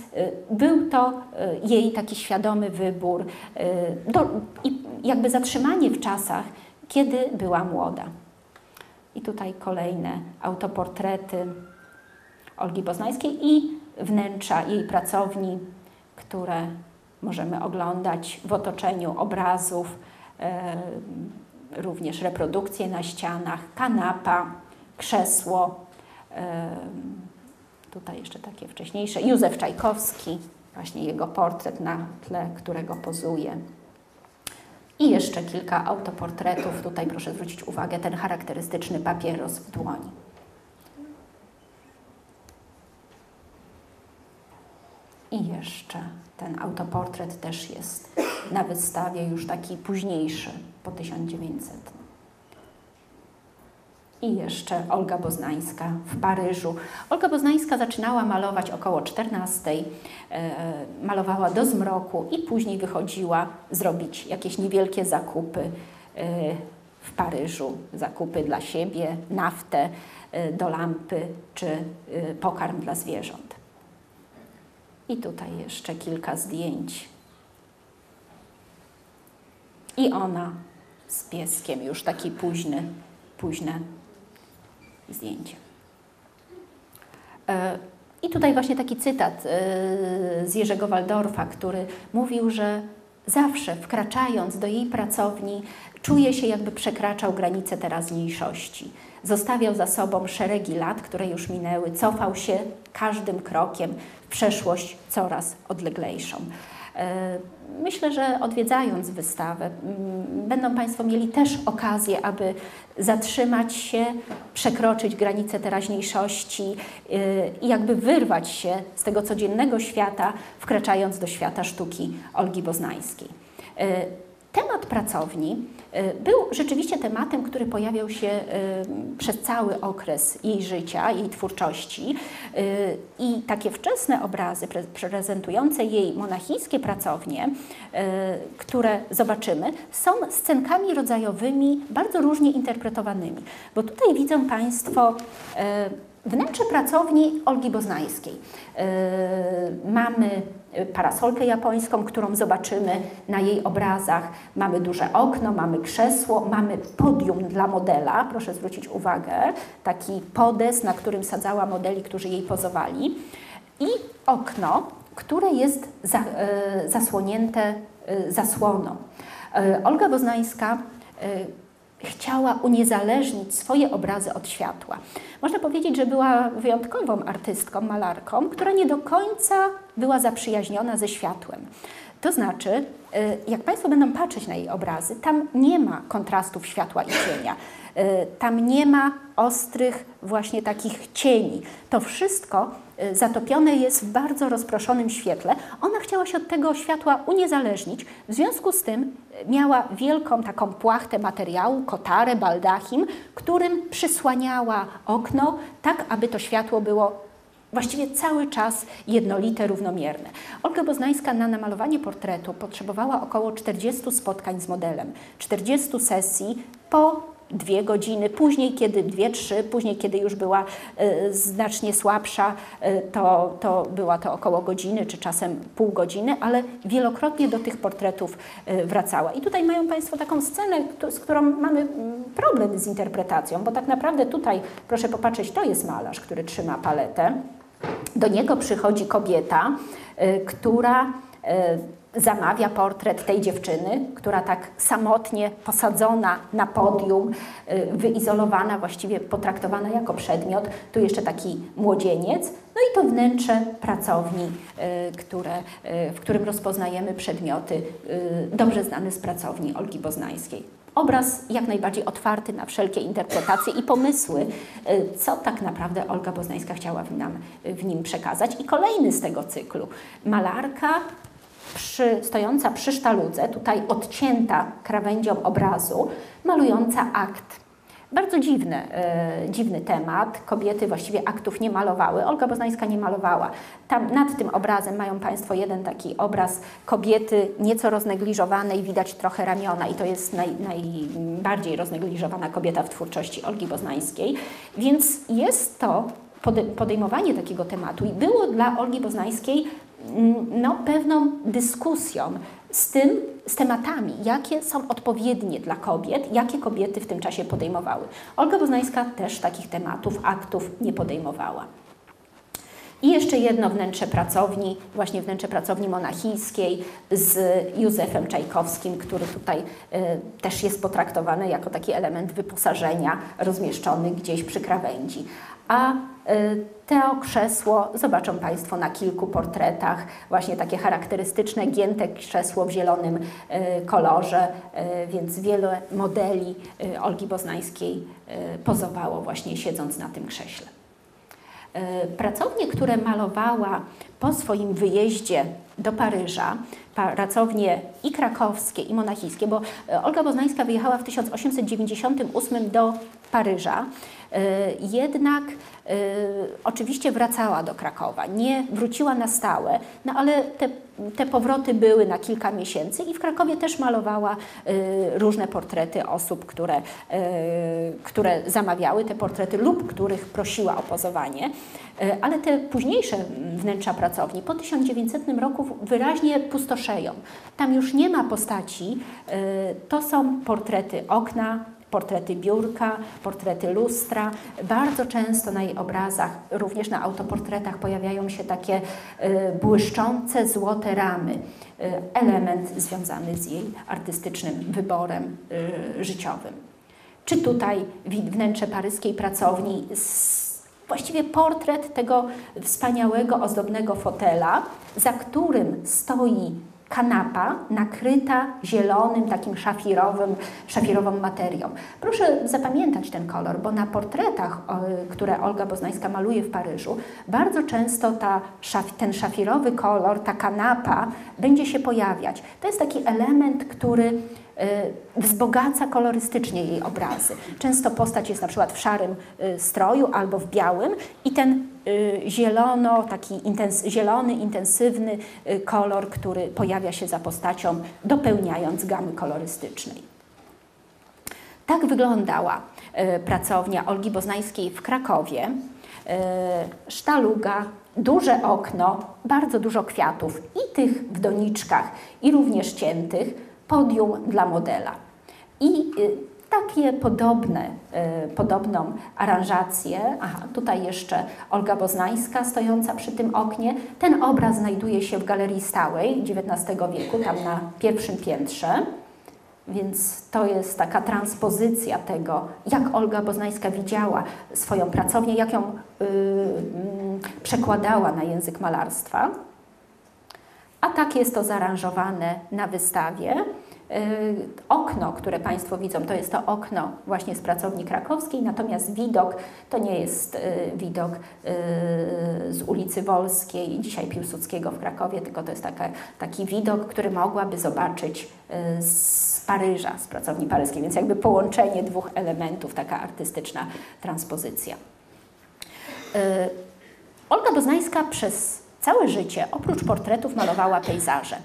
był to e, jej taki świadomy wybór do, i jakby zatrzymanie w czasach, kiedy była młoda. I tutaj kolejne autoportrety Olgi Poznańskiej i wnętrza jej pracowni, które możemy oglądać w otoczeniu obrazów, e, również reprodukcje na ścianach, kanapa, krzesło. E, tutaj jeszcze takie wcześniejsze. Józef Czajkowski, właśnie jego portret na tle, którego pozuje. I jeszcze kilka autoportretów. Tutaj proszę zwrócić uwagę, ten charakterystyczny papieros w dłoni. I jeszcze ten autoportret też jest na wystawie już taki późniejszy, po 1900. I jeszcze Olga Boznańska w Paryżu. Olga Boznańska zaczynała malować około 14, e, malowała do zmroku i później wychodziła zrobić jakieś niewielkie zakupy e, w Paryżu. Zakupy dla siebie, naftę e, do lampy czy pokarm dla zwierząt. I tutaj jeszcze kilka zdjęć. I ona z pieskiem, już taki późny, późne zdjęcie. E, I tutaj właśnie taki cytat e, z Jerzego Waldorfa, który mówił, że zawsze wkraczając do jej pracowni, czuje się jakby przekraczał granice teraźniejszości. Zostawiał za sobą szeregi lat, które już minęły, cofał się każdym krokiem w przeszłość coraz odleglejszą. E, myślę, że odwiedzając wystawę, będą Państwo mieli też okazję, aby zatrzymać się, przekroczyć granice teraźniejszości e, i jakby wyrwać się z tego codziennego świata, wkraczając do świata sztuki Olgi Boznańskiej. E, temat pracowni był rzeczywiście tematem, który pojawiał się e, przez cały okres jej życia, jej twórczości. E, i takie wczesne obrazy prezentujące jej monachijskie pracownie, które zobaczymy, są scenkami rodzajowymi bardzo różnie interpretowanymi, bo tutaj widzą Państwo wnętrze pracowni Olgi Boznańskiej. Mamy parasolkę japońską, którą zobaczymy na jej obrazach. Mamy duże okno, mamy krzesło, mamy podium dla modela, proszę zwrócić uwagę, taki podes, na którym sadzała modeli, którzy jej pozowali i okno, które jest e, zasłonięte e, zasłoną. Olga Boznańska chciała uniezależnić swoje obrazy od światła. Można powiedzieć, że była wyjątkową artystką, malarką, która nie do końca była zaprzyjaźniona ze światłem. To znaczy, y, jak Państwo będą patrzeć na jej obrazy, tam nie ma kontrastów światła i cienia. Y, tam nie ma ostrych właśnie takich cieni. To wszystko y, zatopione jest w bardzo rozproszonym świetle. Ona chciała się od tego światła uniezależnić. W związku z tym miała wielką taką płachtę materiału, kotarę, baldachim, którym przysłaniała okno, tak aby to światło było właściwie cały czas jednolite, równomierne. Olga Boznańska na namalowanie portretu potrzebowała około 40 spotkań z modelem, 40 sesji po dwie godziny, później kiedy dwie, trzy, później kiedy już była y, znacznie słabsza, y, to, to była to około godziny, czy czasem pół godziny, ale wielokrotnie do tych portretów y, wracała. I tutaj mają Państwo taką scenę, z którą mamy mm, problem z interpretacją, bo tak naprawdę tutaj, proszę popatrzeć, to jest malarz, który trzyma paletę. Do niego przychodzi kobieta, która zamawia portret tej dziewczyny, która tak samotnie posadzona na podium, y, wyizolowana, właściwie potraktowana jako przedmiot. Tu jeszcze taki młodzieniec. No i to wnętrze pracowni, y, które, y, w którym rozpoznajemy przedmioty dobrze znane z pracowni Olgi Boznańskiej. Obraz jak najbardziej otwarty na wszelkie interpretacje i pomysły, co tak naprawdę Olga Boznańska chciała nam, w nim przekazać. I kolejny z tego cyklu. Malarka przy, stojąca przy sztaludze, tutaj odcięta krawędzią obrazu, malująca akt. Bardzo dziwny, e, dziwny temat. Kobiety właściwie aktów nie malowały. Olga Boznańska nie malowała. Tam nad tym obrazem mają Państwo jeden taki obraz kobiety nieco roznegliżowanej, widać trochę ramiona i to jest naj, najbardziej roznegliżowana kobieta w twórczości Olgi Boznańskiej. Więc jest to podejmowanie takiego tematu i było dla Olgi Boznańskiej no, pewną dyskusją z tym, z tematami, jakie są odpowiednie dla kobiet, jakie kobiety w tym czasie podejmowały. Olga Boznańska też takich tematów, aktów nie podejmowała. I jeszcze jedno wnętrze pracowni, właśnie wnętrze pracowni monachijskiej z Józefem Czajkowskim, który tutaj y, też jest potraktowany jako taki element wyposażenia rozmieszczony gdzieś przy krawędzi. A y, to krzesło zobaczą Państwo na kilku portretach, właśnie takie charakterystyczne, gięte krzesło w zielonym y, kolorze, więc wiele modeli Olgi Boznańskiej pozowało właśnie siedząc na tym krześle. Pracownie, które malowała po swoim wyjeździe do Paryża, pracownie i krakowskie, i monachijskie, bo Olga Boznańska wyjechała w 1898 do Paryża, jednak oczywiście wracała do Krakowa, nie wróciła na stałe, no ale te, te powroty były na kilka miesięcy i w Krakowie też malowała różne portrety osób, które, które zamawiały te portrety lub których prosiła o pozowanie. E, ale te późniejsze wnętrza pracowni po 1900 roku wyraźnie pustoszeją. Tam już nie ma postaci, e, to są portrety okna, portrety biurka, portrety lustra. Bardzo często na jej obrazach, również na autoportretach pojawiają się takie e, błyszczące złote ramy. Element związany z jej artystycznym wyborem życiowym. Czy tutaj wnętrze paryskiej pracowni właściwie portret tego wspaniałego, ozdobnego fotela, za którym stoi kanapa nakryta zielonym, takim szafirowym, szafirową materią. Proszę zapamiętać ten kolor, bo na portretach, które Olga Boznańska maluje w Paryżu, bardzo często ta, ten szafirowy kolor, ta kanapa będzie się pojawiać. To jest taki element, który wzbogaca kolorystycznie jej obrazy. Często postać jest na przykład w szarym y, stroju albo w białym i ten y, zielono, taki intens zielony, intensywny kolor, który pojawia się za postacią, dopełniając gamy kolorystycznej. Tak wyglądała pracownia Olgi Boznańskiej w Krakowie. Sztaluga, duże okno, bardzo dużo kwiatów i tych w doniczkach, i również ciętych podium dla modela. I y, takie podobne, y, podobną aranżację, aha, tutaj jeszcze Olga Boznańska stojąca przy tym oknie. Ten obraz znajduje się w galerii stałej XIX wieku, tam na pierwszym piętrze. Więc to jest taka transpozycja tego, jak Olga Boznańska widziała swoją pracownię, jak ją yy, przekładała na język malarstwa. A tak jest to zaaranżowane na wystawie. Y, okno, które Państwo widzą, to jest to okno właśnie z pracowni krakowskiej, natomiast widok to nie jest y, widok y, z ulicy Wolskiej, dzisiaj Piłsudskiego w Krakowie, tylko to jest taka, taki widok, który mogłaby zobaczyć z Paryża, z pracowni paryskiej, więc jakby połączenie dwóch elementów, taka artystyczna transpozycja. Olga Boznańska przez całe życie, oprócz portretów, malowała pejzaże.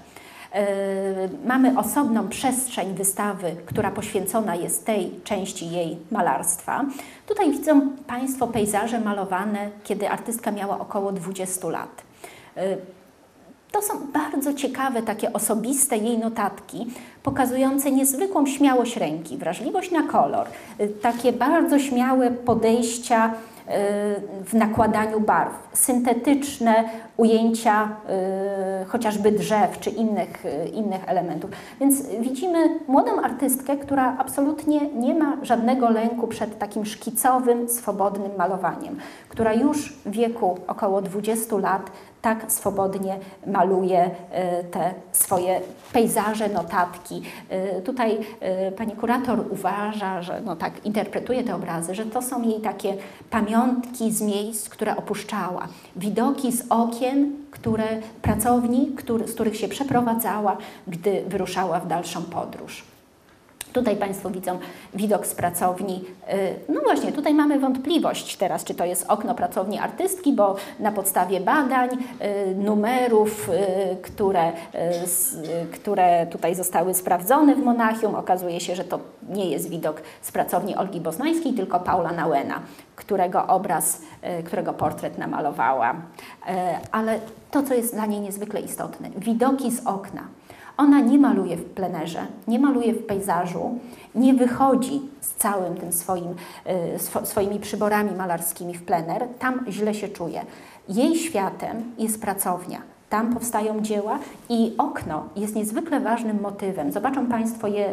Mamy osobną przestrzeń wystawy, która poświęcona jest tej części jej malarstwa. Tutaj widzą Państwo pejzaże malowane, kiedy artystka miała około 20 lat. To są bardzo ciekawe, takie osobiste jej notatki, pokazujące niezwykłą śmiałość ręki, wrażliwość na kolor, takie bardzo śmiałe podejścia w nakładaniu barw, syntetyczne ujęcia y, chociażby drzew czy innych, y, innych elementów. Więc widzimy młodą artystkę, która absolutnie nie ma żadnego lęku przed takim szkicowym, swobodnym malowaniem, która już w wieku około 20 lat tak swobodnie maluje y, te swoje pejzaże, notatki. Tutaj pani kurator uważa, że no tak interpretuje te obrazy, że to są jej takie pamiątki z miejsc, które opuszczała, widoki z okien, które pracowni, który, z których się przeprowadzała, gdy wyruszała w dalszą podróż. Tutaj Państwo widzą widok z pracowni. Y, no właśnie, tutaj mamy wątpliwość teraz, czy to jest okno pracowni artystki, bo na podstawie badań, y, numerów, y, które, które tutaj zostały sprawdzone w Monachium, okazuje się, że to nie jest widok z pracowni Olgi Boznańskiej, tylko Paula Nauena, którego obraz, którego portret namalowała. Ale to, co jest dla niej niezwykle istotne, widoki z okna. Ona nie maluje w plenerze, nie maluje w pejzażu, nie wychodzi z całym tym swoim, y, swoimi przyborami malarskimi w plener, tam źle się czuje. Jej światem jest pracownia. Tam powstają dzieła i okno jest niezwykle ważnym motywem. Zobaczą Państwo je y,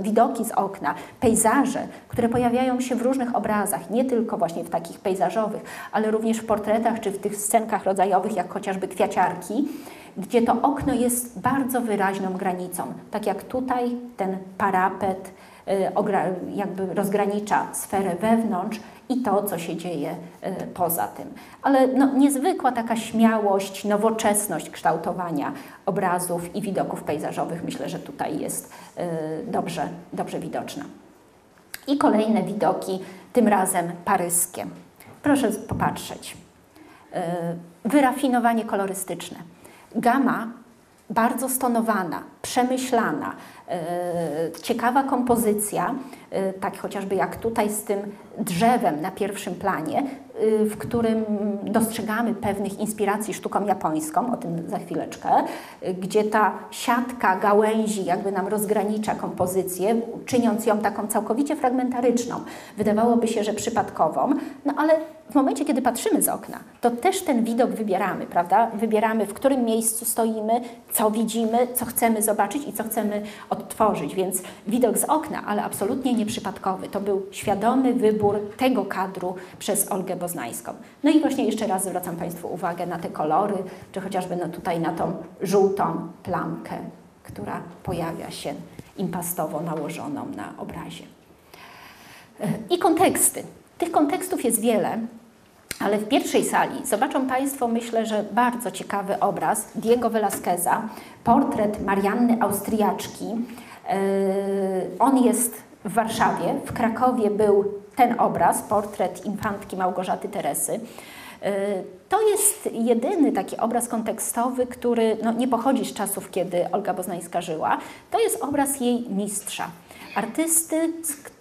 widoki z okna, pejzaże, które pojawiają się w różnych obrazach, nie tylko właśnie w takich pejzażowych, ale również w portretach czy w tych scenkach rodzajowych, jak chociażby kwiaciarki gdzie to okno jest bardzo wyraźną granicą. Tak jak tutaj ten parapet y, jakby rozgranicza sferę wewnątrz i to, co się dzieje y, poza tym. Ale no, niezwykła taka śmiałość, nowoczesność kształtowania obrazów i widoków pejzażowych myślę, że tutaj jest y, dobrze, dobrze widoczna. I kolejne widoki, tym razem paryskie. Proszę popatrzeć. Wyrafinowanie kolorystyczne gama bardzo stonowana, przemyślana, e, ciekawa kompozycja, e, tak chociażby jak tutaj z tym drzewem na pierwszym planie, w którym dostrzegamy pewnych inspiracji sztuką japońską, o tym za chwileczkę, gdzie ta siatka gałęzi jakby nam rozgranicza kompozycję, czyniąc ją taką całkowicie fragmentaryczną. Wydawałoby się, że przypadkową, no ale w momencie, kiedy patrzymy z okna, to też ten widok wybieramy, prawda? Wybieramy, w którym miejscu stoimy, co widzimy, co chcemy zobaczyć i co chcemy odtworzyć. Więc widok z okna, ale absolutnie nieprzypadkowy. To był świadomy wybór tego kadru przez Olgę Boznańską. No i właśnie jeszcze raz zwracam Państwu uwagę na te kolory, czy chociażby no tutaj na tą żółtą plamkę, która pojawia się impastowo nałożoną na obrazie. I konteksty. Tych kontekstów jest wiele, ale w pierwszej sali zobaczą Państwo, myślę, że bardzo ciekawy obraz Diego Velázqueza, portret Marianny Austriaczki. E, on jest w Warszawie, w Krakowie był ten obraz, portret infantki Małgorzaty Teresy. E, to jest jedyny taki obraz kontekstowy, który no, nie pochodzi z czasów, kiedy Olga Boznańska żyła. To jest obraz jej mistrza artysty,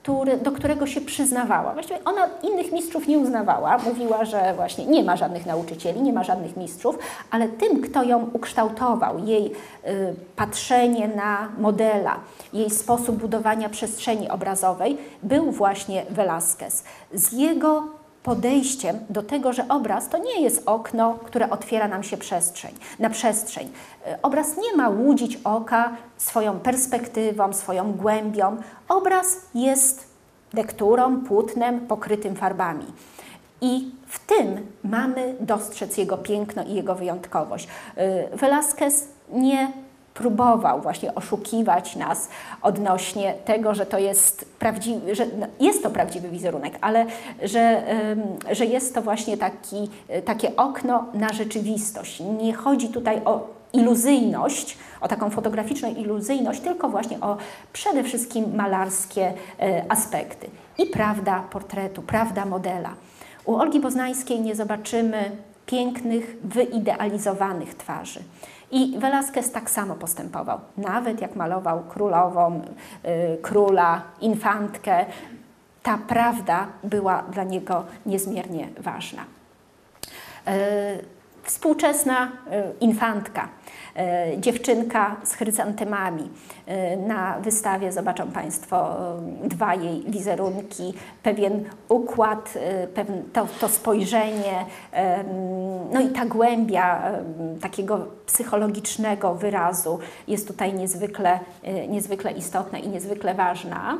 który, do którego się przyznawała. Właściwie ona innych mistrzów nie uznawała, mówiła, że właśnie nie ma żadnych nauczycieli, nie ma żadnych mistrzów, ale tym, kto ją ukształtował, jej y, patrzenie na modela, jej sposób budowania przestrzeni obrazowej, był właśnie Velázquez. Z jego podejściem do tego, że obraz to nie jest okno, które otwiera nam się przestrzeń, na przestrzeń. E, obraz nie ma łudzić oka swoją perspektywą, swoją głębią. Obraz jest lekturą, płótnem pokrytym farbami. I w tym mamy dostrzec jego piękno i jego wyjątkowość. E, Velázquez nie próbował właśnie oszukiwać nas odnośnie tego, że to jest prawdziwy, że no, jest to prawdziwy wizerunek, ale że, że jest to właśnie taki, takie okno na rzeczywistość. Nie chodzi tutaj o iluzyjność, o taką fotograficzną iluzyjność, tylko właśnie o przede wszystkim malarskie e, aspekty. I prawda portretu, prawda modela. U Olgi Poznańskiej nie zobaczymy pięknych, wyidealizowanych twarzy. I Velasquez tak samo postępował. Nawet jak malował królową, y, króla, infantkę, ta prawda była dla niego niezmiernie ważna. Y, współczesna y, infantka dziewczynka z chryzantemami. E, na wystawie zobaczą Państwo e, dwa jej wizerunki, pewien układ, to, to spojrzenie, no i ta głębia takiego psychologicznego wyrazu jest tutaj niezwykle, niezwykle istotna i niezwykle ważna.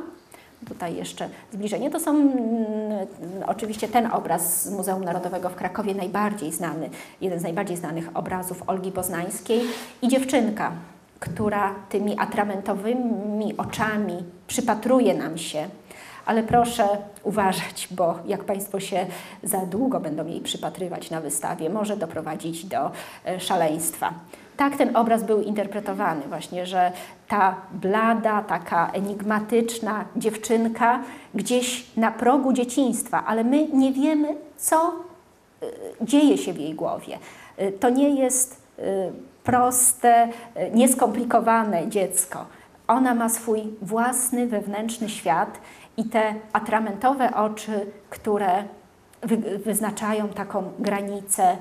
Tutaj jeszcze zbliżenie. To są mm, oczywiście ten obraz z Muzeum Narodowego w Krakowie, najbardziej znany, jeden z najbardziej znanych obrazów Olgi Poznańskiej i dziewczynka, która tymi atramentowymi oczami przypatruje nam się. Ale proszę uważać, bo jak Państwo się za długo będą jej przypatrywać na wystawie, może doprowadzić do e, szaleństwa tak ten obraz był interpretowany, właśnie, że ta blada, taka enigmatyczna dziewczynka gdzieś na progu dzieciństwa, ale my nie wiemy, co y, dzieje się w jej głowie. Y, to nie jest y, proste, nieskomplikowane dziecko. Ona ma swój własny wewnętrzny świat i te atramentowe oczy, które wyznaczają taką granicę,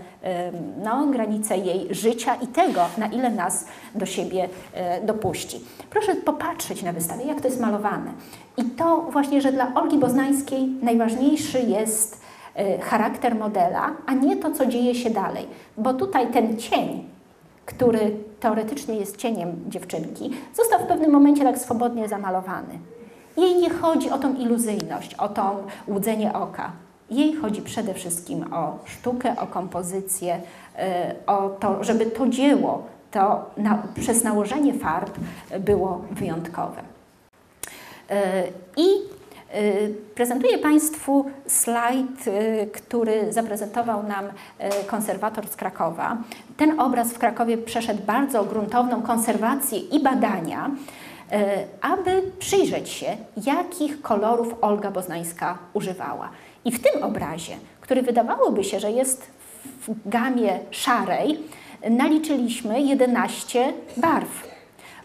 no, granicę jej życia i tego, na ile nas do siebie e, dopuści. Proszę popatrzeć na wystawę, jak to jest malowane. I to właśnie, że dla Olgi Boznańskiej najważniejszy jest e, charakter modela, a nie to, co dzieje się dalej. Bo tutaj ten cień, który teoretycznie jest cieniem dziewczynki, został w pewnym momencie tak swobodnie zamalowany. Jej nie chodzi o tą iluzyjność, o to łudzenie oka. Jej chodzi przede wszystkim o sztukę, o kompozycję, e, o to, żeby to dzieło to na, przez nałożenie farb było wyjątkowe. E, I e, Prezentuję Państwu slajd, który zaprezentował nam konserwator z Krakowa. Ten obraz w Krakowie przeszedł bardzo gruntowną konserwację i badania, aby przyjrzeć się, jakich kolorów Olga Boznańska używała. I w tym obrazie, który wydawałoby się, że jest w gamie szarej, naliczyliśmy 11 barw.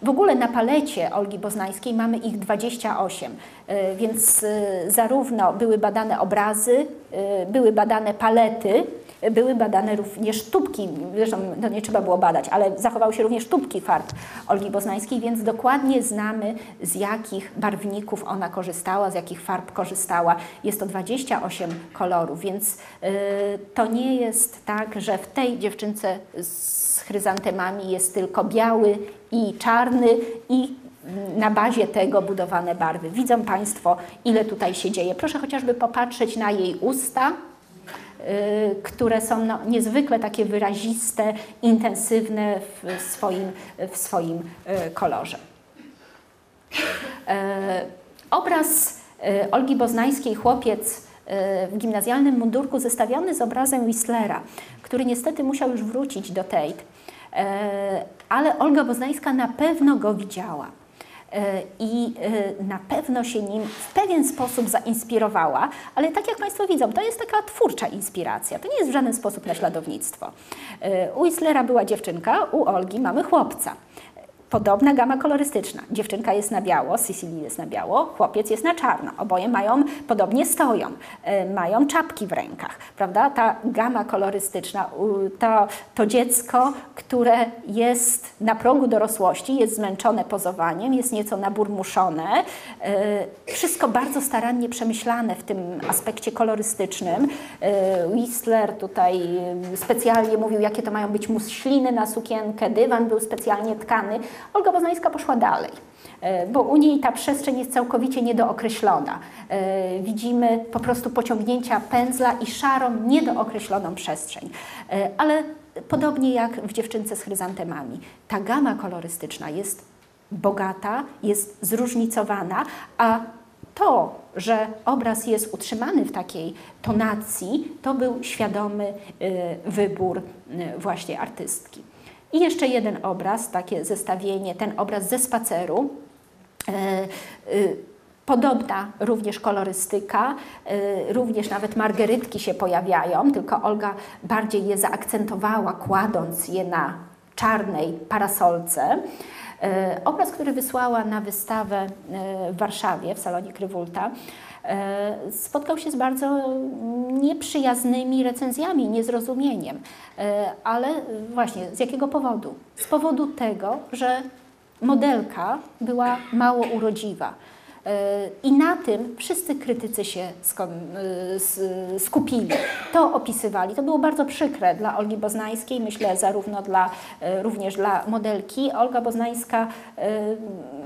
W ogóle na palecie Olgi Boznańskiej mamy ich 28, e, więc e, zarówno były badane obrazy, e, były badane palety, były badane również tubki, zresztą to nie trzeba było badać, ale zachowały się również tubki farb Olgi Boznańskiej, więc dokładnie znamy z jakich barwników ona korzystała, z jakich farb korzystała. Jest to 28 kolorów, więc yy, to nie jest tak, że w tej dziewczynce z chryzantemami jest tylko biały i czarny i na bazie tego budowane barwy. Widzą Państwo, ile tutaj się dzieje. Proszę chociażby popatrzeć na jej usta, które są no, niezwykle takie wyraziste, intensywne w swoim, w swoim y, kolorze. Y, obraz Olgi Boznańskiej, chłopiec w gimnazjalnym mundurku zestawiony z obrazem Whistlera, który niestety musiał już wrócić do Tate, ale Olga Boznańska na pewno go widziała. E, i e, na pewno się nim w pewien sposób zainspirowała, ale tak jak Państwo widzą, to jest taka twórcza inspiracja, to nie jest w żaden sposób naśladownictwo. E, u Islera była dziewczynka, u Olgi mamy chłopca. Podobna gama kolorystyczna. Dziewczynka jest na biało, Sicily jest na biało, chłopiec jest na czarno. Oboje mają, podobnie stoją, y, mają czapki w rękach, prawda? Ta gama kolorystyczna, to, to dziecko, które jest na progu dorosłości, jest zmęczone pozowaniem, jest nieco naburmuszone. Y, wszystko bardzo starannie przemyślane w tym aspekcie kolorystycznym. Y, Whistler tutaj specjalnie mówił, jakie to mają być muśliny na sukienkę, dywan był specjalnie tkany. Olga Poznańska poszła dalej, e, bo u niej ta przestrzeń jest całkowicie niedookreślona. E, widzimy po prostu pociągnięcia pędzla i szarą, niedookreśloną przestrzeń. E, ale podobnie jak w dziewczynce z chryzantemami, ta gama kolorystyczna jest bogata, jest zróżnicowana, a to, że obraz jest utrzymany w takiej tonacji, to był świadomy wybór właśnie artystki. I jeszcze jeden obraz, takie zestawienie, ten obraz ze spaceru. E, y, Podobna również kolorystyka, y, również nawet margerytki się pojawiają, tylko Olga bardziej je zaakcentowała, kładąc je na czarnej parasolce. Y, obraz, który wysłała na wystawę y, w Warszawie, w salonie Krywulta, spotkał się z bardzo nieprzyjaznymi recenzjami, niezrozumieniem. Ale właśnie z jakiego powodu? Z powodu tego, że modelka była mało urodziwa. I na tym wszyscy krytycy się y, skupili. To opisywali. To było bardzo przykre dla Olgi Boznańskiej, myślę zarówno dla, y, również dla modelki. Olga Boznańska y,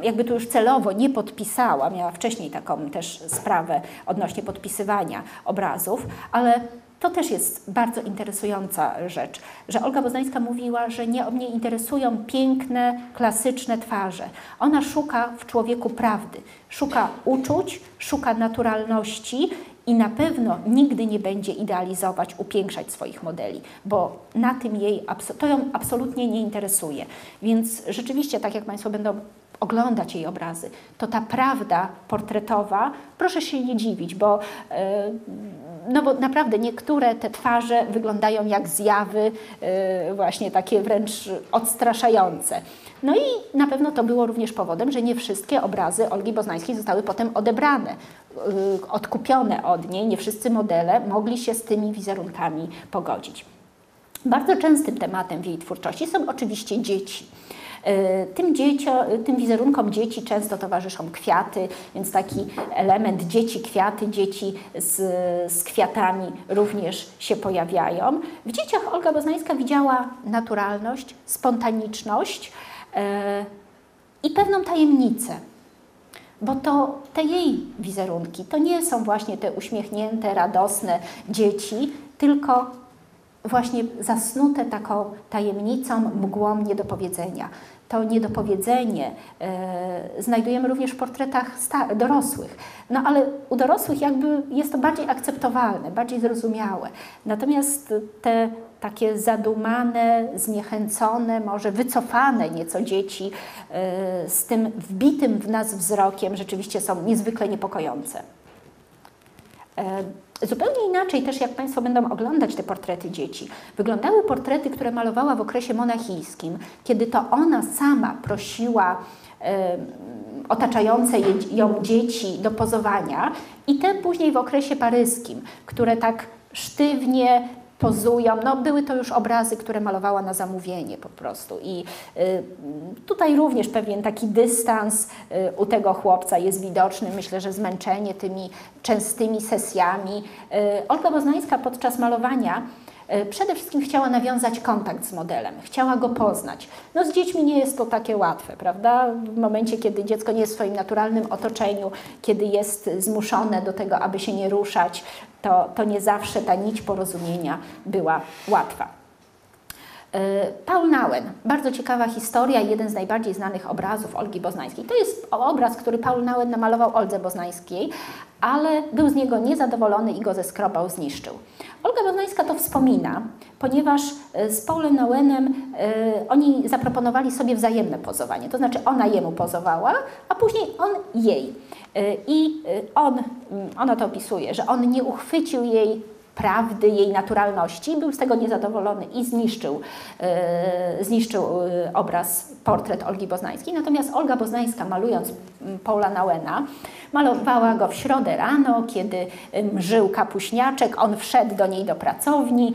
jakby tu już celowo nie podpisała, miała wcześniej taką też sprawę odnośnie podpisywania obrazów, ale to też jest bardzo interesująca rzecz, że Olga Boznańska mówiła, że nie mnie interesują piękne, klasyczne twarze. Ona szuka w człowieku prawdy, szuka uczuć, szuka naturalności i na pewno nigdy nie będzie idealizować, upiększać swoich modeli, bo na tym jej, to ją absolutnie nie interesuje. Więc rzeczywiście, tak jak Państwo będą oglądać jej obrazy, to ta prawda portretowa, proszę się nie dziwić, bo yy, no bo naprawdę niektóre te twarze wyglądają jak zjawy, yy, właśnie takie wręcz odstraszające. No i na pewno to było również powodem, że nie wszystkie obrazy Olgi Boznańskiej zostały potem odebrane, yy, odkupione od niej. Nie wszyscy modele mogli się z tymi wizerunkami pogodzić. Bardzo częstym tematem w jej twórczości są oczywiście dzieci. E, tym, dziecio, tym wizerunkom dzieci często towarzyszą kwiaty, więc taki element dzieci, kwiaty, dzieci z, z kwiatami również się pojawiają. W dzieciach Olga Boznańska widziała naturalność, spontaniczność e, i pewną tajemnicę. Bo to te jej wizerunki to nie są właśnie te uśmiechnięte, radosne dzieci, tylko właśnie zasnute taką tajemnicą, mgłą niedopowiedzenia. To niedopowiedzenie e, znajdujemy również w portretach dorosłych. No ale u dorosłych jakby jest to bardziej akceptowalne, bardziej zrozumiałe. Natomiast te takie zadumane, zniechęcone, może wycofane nieco dzieci e, z tym wbitym w nas wzrokiem rzeczywiście są niezwykle niepokojące. E, Zupełnie inaczej też, jak Państwo będą oglądać te portrety dzieci, wyglądały portrety, które malowała w okresie monachijskim, kiedy to ona sama prosiła otaczające ją dzieci do pozowania i te później w okresie paryskim, które tak sztywnie pozują. No, były to już obrazy, które malowała na zamówienie po prostu. I y, tutaj również pewien taki dystans y, u tego chłopca jest widoczny. Myślę, że zmęczenie tymi częstymi sesjami. Y, Olga Boznańska podczas malowania Przede wszystkim chciała nawiązać kontakt z modelem, chciała go poznać. No z dziećmi nie jest to takie łatwe, prawda? W momencie, kiedy dziecko nie jest w swoim naturalnym otoczeniu, kiedy jest zmuszone do tego, aby się nie ruszać, to, to nie zawsze ta nić porozumienia była łatwa. E, Paul Nauen, bardzo ciekawa historia, jeden z najbardziej znanych obrazów Olgi Boznańskiej. To jest obraz, który Paul Nauen namalował Oldze Boznańskiej, ale był z niego niezadowolony i go zeskrobał, zniszczył. Olga Boznańska to wspomina, ponieważ e, z Paulem Nauenem y, oni zaproponowali sobie wzajemne pozowanie, to znaczy ona jemu pozowała, a później on jej. Y, I on, mm, ona to opisuje, że on nie uchwycił jej prawdy, jej naturalności, był z tego niezadowolony i zniszczył, yy, zniszczył yy, obraz, portret Olgi Boznańskiej. Natomiast Olga Boznańska, malując Paula Nauena, malowała go w środę rano, kiedy żył kapuśniaczek, on wszedł do niej do pracowni.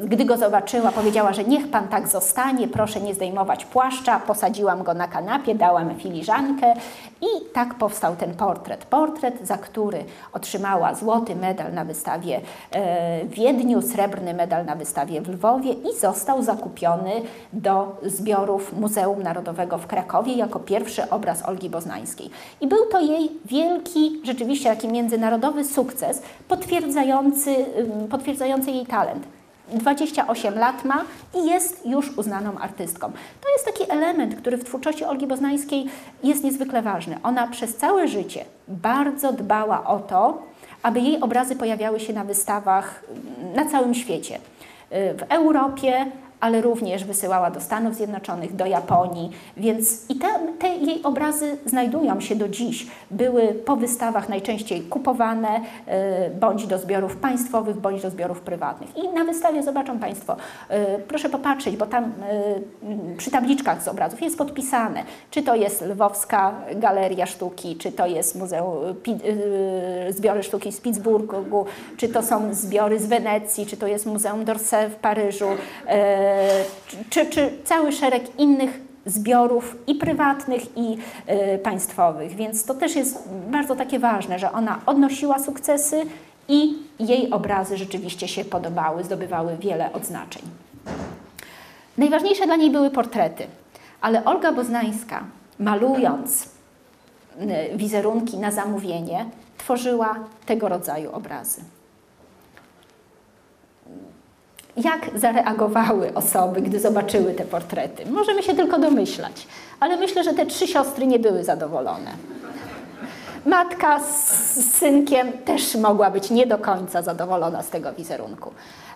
Yy, gdy go zobaczyła, powiedziała, że niech pan tak zostanie, proszę nie zdejmować płaszcza. Posadziłam go na kanapie, dałam filiżankę i tak powstał ten portret. Portret, za który otrzymała złoty medal na wystawie E, w Wiedniu, srebrny medal na wystawie w Lwowie i został zakupiony do zbiorów Muzeum Narodowego w Krakowie jako pierwszy obraz Olgi Boznańskiej. I był to jej wielki, rzeczywiście taki międzynarodowy sukces, potwierdzający, potwierdzający jej talent. 28 lat ma i jest już uznaną artystką. To jest taki element, który w twórczości Olgi Boznańskiej jest niezwykle ważny. Ona przez całe życie bardzo dbała o to, aby jej obrazy pojawiały się na wystawach na całym świecie. Y, w Europie, ale również wysyłała do Stanów Zjednoczonych, do Japonii, więc i te, te jej obrazy znajdują się do dziś. Były po wystawach najczęściej kupowane e, bądź do zbiorów państwowych, bądź do zbiorów prywatnych. I na wystawie zobaczą Państwo, e, proszę popatrzeć, bo tam przy tabliczkach z obrazów jest podpisane, czy to jest Lwowska Galeria Sztuki, czy to jest Muzeum Zbiory Sztuki z Pittsburghu, czy to są zbiory z Wenecji, czy to jest Muzeum d'Orsay w Paryżu, czy, czy cały szereg innych zbiorów i prywatnych, i e, państwowych. Więc to też jest bardzo takie ważne, że ona odnosiła sukcesy i jej obrazy rzeczywiście się podobały, zdobywały wiele odznaczeń. Najważniejsze dla niej były portrety, ale Olga Boznańska, malując e, wizerunki na zamówienie, tworzyła tego rodzaju obrazy jak zareagowały osoby, gdy zobaczyły te portrety. Możemy się tylko domyślać, ale myślę, że te trzy siostry nie były zadowolone. Matka z synkiem też mogła być nie do końca zadowolona z tego wizerunku.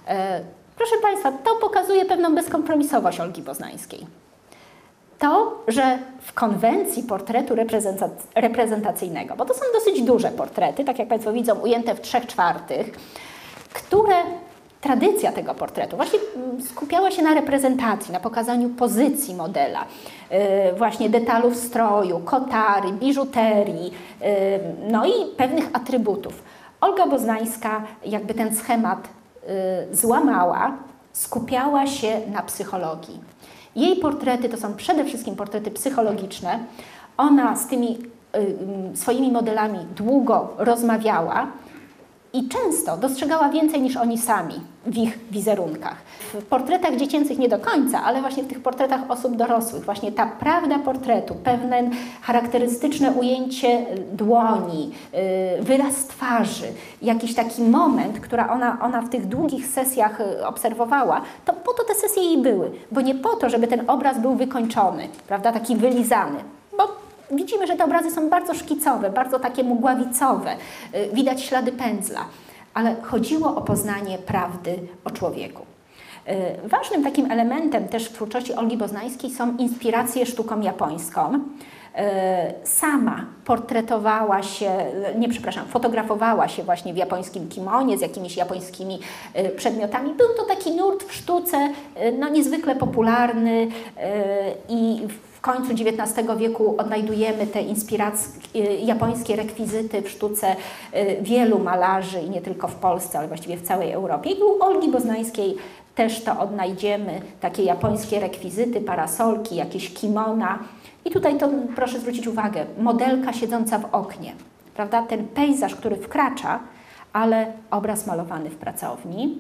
E, proszę Państwa, to pokazuje pewną bezkompromisowość Olgi Poznańskiej. To, że w konwencji portretu reprezentacyjnego, bo to są dosyć duże portrety, tak jak Państwo widzą, ujęte w trzech czwartych, które tradycja tego portretu właśnie mm, skupiała się na reprezentacji, na pokazaniu pozycji modela, y, właśnie detalów stroju, kotary, biżuterii, y, no i pewnych atrybutów. Olga Boznańska jakby ten schemat y, złamała, skupiała się na psychologii. Jej portrety to są przede wszystkim portrety psychologiczne. Ona z tymi swoimi modelami długo rozmawiała, i często dostrzegała więcej niż oni sami w ich wizerunkach. W portretach dziecięcych nie do końca, ale właśnie w tych portretach osób dorosłych, właśnie ta prawda portretu, pewne charakterystyczne ujęcie dłoni, y, wyraz twarzy, jakiś taki moment, który ona, ona w tych długich sesjach y, obserwowała, to po to te sesje jej były, bo nie po to, żeby ten obraz był wykończony, prawda, taki wylizany, widzimy, że te obrazy są bardzo szkicowe, bardzo takie mgławicowe, y, widać ślady pędzla, ale chodziło o poznanie prawdy o człowieku. Y, ważnym takim elementem też w twórczości Olgi Boznańskiej są inspiracje sztuką japońską. Y, sama portretowała się, nie przepraszam, fotografowała się właśnie w japońskim kimonie z jakimiś japońskimi przedmiotami. Był to taki nurt w sztuce no, niezwykle popularny i końcu XIX wieku odnajdujemy te inspiracje, japońskie rekwizyty w sztuce y, wielu malarzy i nie tylko w Polsce, ale właściwie w całej Europie. I u Olgi Boznańskiej też to odnajdziemy, takie japońskie rekwizyty, parasolki, jakieś kimona. I tutaj to proszę zwrócić uwagę, modelka siedząca w oknie, prawda? Ten pejzaż, który wkracza, ale obraz malowany w pracowni.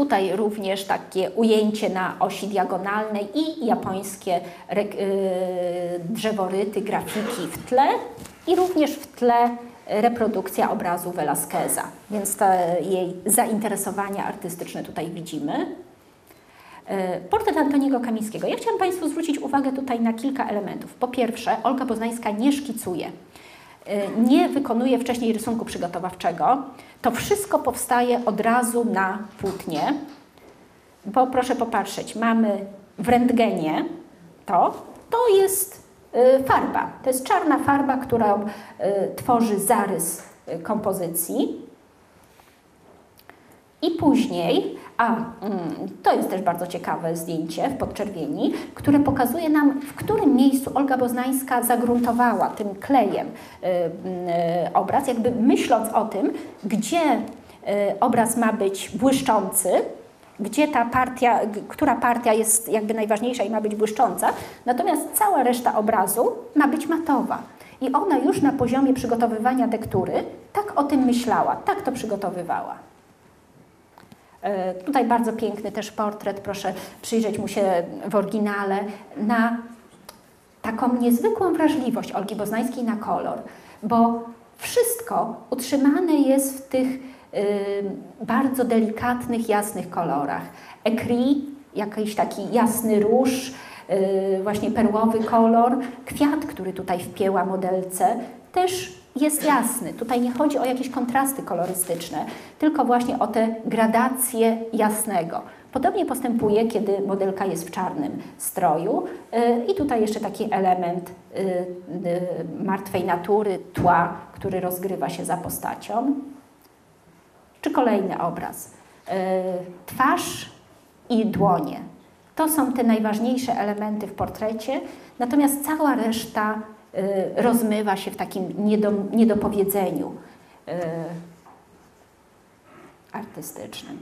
Tutaj również takie ujęcie na osi diagonalnej i japońskie y, drzeworyty, grafiki w tle i również w tle reprodukcja obrazu Velasqueza, więc te jej zainteresowania artystyczne tutaj widzimy. Y, portret Antoniego Kamińskiego. Ja chciałam Państwu zwrócić uwagę tutaj na kilka elementów. Po pierwsze, Olga Poznańska nie szkicuje, nie wykonuje wcześniej rysunku przygotowawczego, to wszystko powstaje od razu na płótnie, bo proszę popatrzeć, mamy w rentgenie to, to jest y, farba. To jest czarna farba, która y, tworzy zarys y, kompozycji. I później, a mm, to jest też bardzo ciekawe zdjęcie w podczerwieni, które pokazuje nam, w którym miejscu Olga Boznańska zagruntowała tym klejem y, y, obraz, jakby myśląc o tym, gdzie y, obraz ma być błyszczący, gdzie ta partia, która partia jest jakby najważniejsza i ma być błyszcząca, natomiast cała reszta obrazu ma być matowa. I ona już na poziomie przygotowywania dektury tak o tym myślała, tak to przygotowywała. E, tutaj bardzo piękny też portret, proszę przyjrzeć mu się w oryginale, na taką niezwykłą wrażliwość Olgi Boznańskiej na kolor, bo wszystko utrzymane jest w tych y, bardzo delikatnych, jasnych kolorach. Ekri, jakiś taki jasny róż, y, właśnie perłowy kolor, kwiat, który tutaj wpięła modelce, też jest jasny. Tutaj nie chodzi o jakieś kontrasty kolorystyczne, tylko właśnie o te gradacje jasnego. Podobnie postępuje, kiedy modelka jest w czarnym stroju. Y, I tutaj jeszcze taki element y, y, martwej natury, tła, który rozgrywa się za postacią. Czy kolejny obraz. Twarz i dłonie. To są te najważniejsze elementy w portrecie, natomiast cała reszta rozmywa się w takim niedopowiedzeniu artystycznym.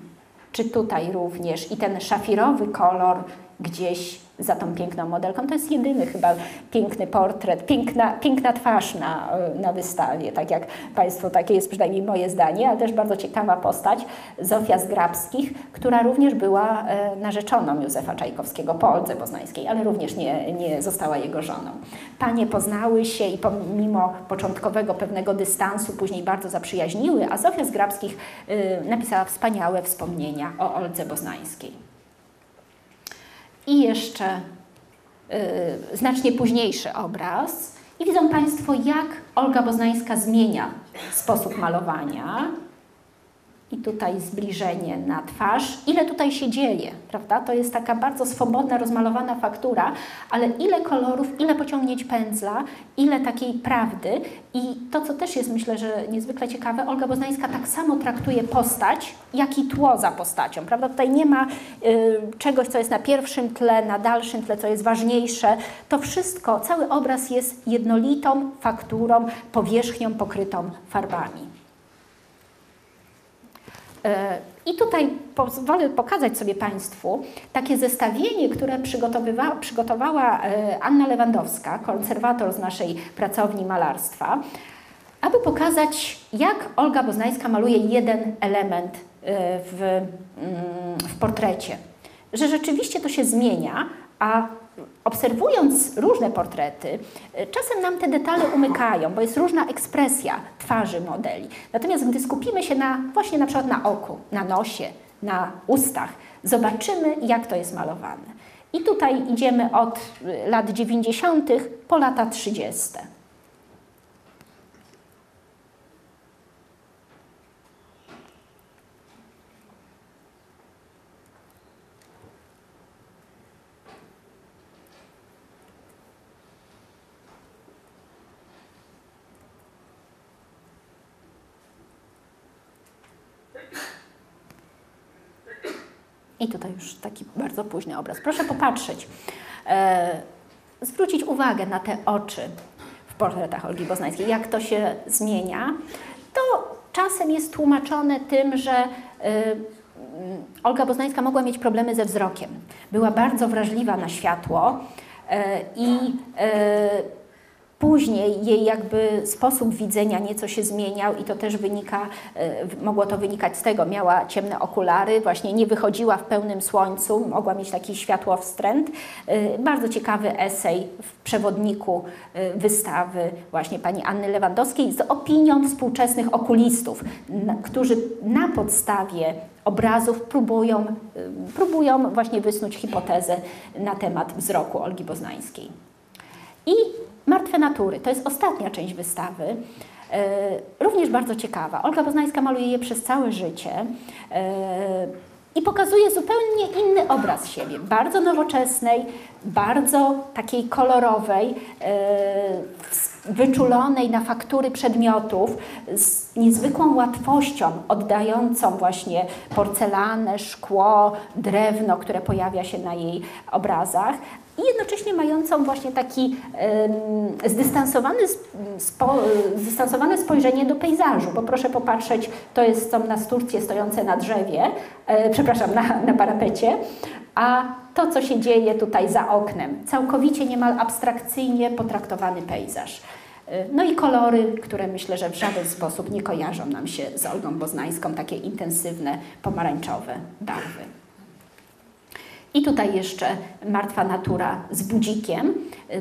Czy tutaj również i ten szafirowy kolor gdzieś za tą piękną modelką. To jest jedyny chyba piękny portret, piękna, piękna twarz na, na wystawie, tak jak Państwo, takie jest przynajmniej moje zdanie, ale też bardzo ciekawa postać Zofia Zgrabskich, która również była e, narzeczoną Józefa Czajkowskiego po Oldze Poznańskiej, ale również nie, nie została jego żoną. Panie poznały się i pomimo początkowego pewnego dystansu później bardzo zaprzyjaźniły, a Zofia Zgrabskich e, napisała wspaniałe wspomnienia o Oldze Poznańskiej. I jeszcze y, znacznie późniejszy obraz. I widzą Państwo, jak Olga Boznańska zmienia sposób malowania. I tutaj zbliżenie na twarz. Ile tutaj się dzieje, prawda? To jest taka bardzo swobodna, rozmalowana faktura, ale ile kolorów, ile pociągnięć pędzla, ile takiej prawdy. I to, co też jest myślę, że niezwykle ciekawe, Olga Boznańska tak samo traktuje postać, jak i tło za postacią, prawda? Tutaj nie ma y, czegoś, co jest na pierwszym tle, na dalszym tle, co jest ważniejsze. To wszystko, cały obraz jest jednolitą fakturą, powierzchnią pokrytą farbami. I tutaj pozwolę pokazać sobie Państwu takie zestawienie, które przygotowywała, przygotowała e, Anna Lewandowska, konserwator z naszej pracowni malarstwa, aby pokazać, jak Olga Boznańska maluje jeden element e, w, mm, w portrecie. Że rzeczywiście to się zmienia, a obserwując różne portrety, y, czasem nam te detale umykają, bo jest różna ekspresja twarzy modeli. Natomiast gdy skupimy się na, właśnie na przykład na oku, na nosie, na ustach, zobaczymy, jak to jest malowane. I tutaj idziemy od y, lat 90. po lata 30. I tutaj już taki bardzo późny obraz. Proszę popatrzeć, e, zwrócić uwagę na te oczy w portretach Olgi Boznańskiej, jak to się zmienia. To czasem jest tłumaczone tym, że e, Olga Boznańska mogła mieć problemy ze wzrokiem. Była bardzo wrażliwa na światło e, i e, Później jej jakby sposób widzenia nieco się zmieniał i to też wynika, e, mogło to wynikać z tego, miała ciemne okulary, właśnie nie wychodziła w pełnym słońcu, mogła mieć taki światłowstręt. E, bardzo ciekawy esej w przewodniku e, wystawy właśnie pani Anny Lewandowskiej z opinią współczesnych okulistów, którzy na podstawie obrazów próbują, próbują właśnie wysnuć hipotezę na temat wzroku Olgi Boznańskiej. I Martwe natury to jest ostatnia część wystawy. E, również bardzo ciekawa. Olga Poznańska maluje je przez całe życie e, i pokazuje zupełnie inny obraz siebie. Bardzo nowoczesnej, bardzo takiej kolorowej, e, wyczulonej na faktury przedmiotów, z niezwykłą łatwością oddającą właśnie porcelanę, szkło, drewno, które pojawia się na jej obrazach, i jednocześnie mającą właśnie taki zdystansowany, spo, zdystansowane spojrzenie do pejzażu, bo proszę popatrzeć, to jest, są nasturcje stojące na drzewie, e, przepraszam, na, na parapecie, a to, co się dzieje tutaj za oknem, całkowicie niemal abstrakcyjnie potraktowany pejzaż. E, no i kolory, które myślę, że w żaden sposób nie kojarzą nam się z Olgą Boznańską, takie intensywne, pomarańczowe barwy. I tutaj jeszcze martwa natura z budzikiem.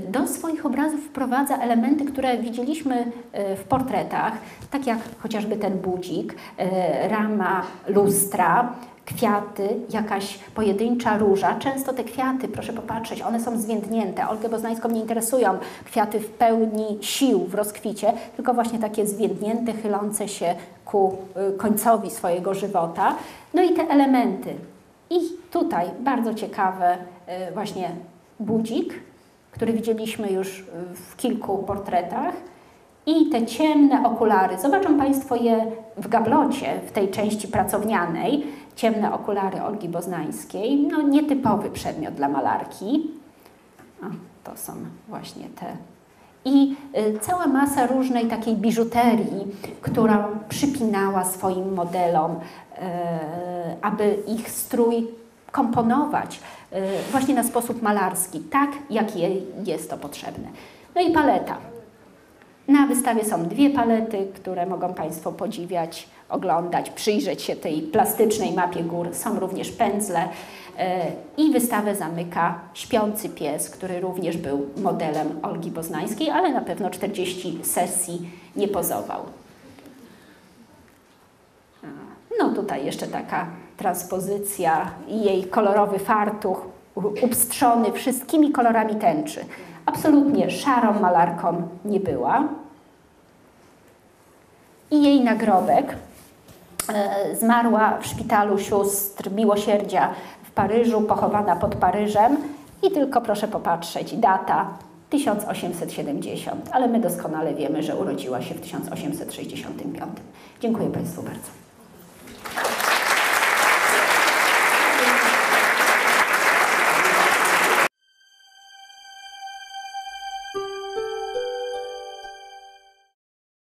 Do swoich obrazów wprowadza elementy, które widzieliśmy e, w portretach, tak jak chociażby ten budzik, e, rama lustra, kwiaty, jakaś pojedyncza róża. Często te kwiaty, proszę popatrzeć, one są zwiędnięte. Olgę Boznańską nie interesują kwiaty w pełni sił, w rozkwicie, tylko właśnie takie zwiędnięte, chylące się ku e, końcowi swojego żywota. No i te elementy. I Tutaj bardzo ciekawy y, właśnie budzik, który widzieliśmy już w kilku portretach. I te ciemne okulary, zobaczą Państwo je w gablocie, w tej części pracownianej, ciemne okulary Olgi Boznańskiej, no nietypowy przedmiot dla malarki. O, to są właśnie te. I y, cała masa różnej takiej biżuterii, którą przypinała swoim modelom, y, aby ich strój komponować y, właśnie na sposób malarski, tak jak jej jest to potrzebne. No i paleta. Na wystawie są dwie palety, które mogą Państwo podziwiać, oglądać, przyjrzeć się tej plastycznej mapie gór. Są również pędzle i wystawę zamyka Śpiący pies, który również był modelem Olgi Boznańskiej, ale na pewno 40 sesji nie pozował. No tutaj jeszcze taka transpozycja i jej kolorowy fartuch upstrzony wszystkimi kolorami tęczy. Absolutnie szarą malarką nie była. I jej nagrobek e, zmarła w szpitalu sióstr Miłosierdzia Paryżu, pochowana pod Paryżem. I tylko proszę popatrzeć, data 1870, ale my doskonale wiemy, że urodziła się w 1865. Dziękuję Państwu bardzo.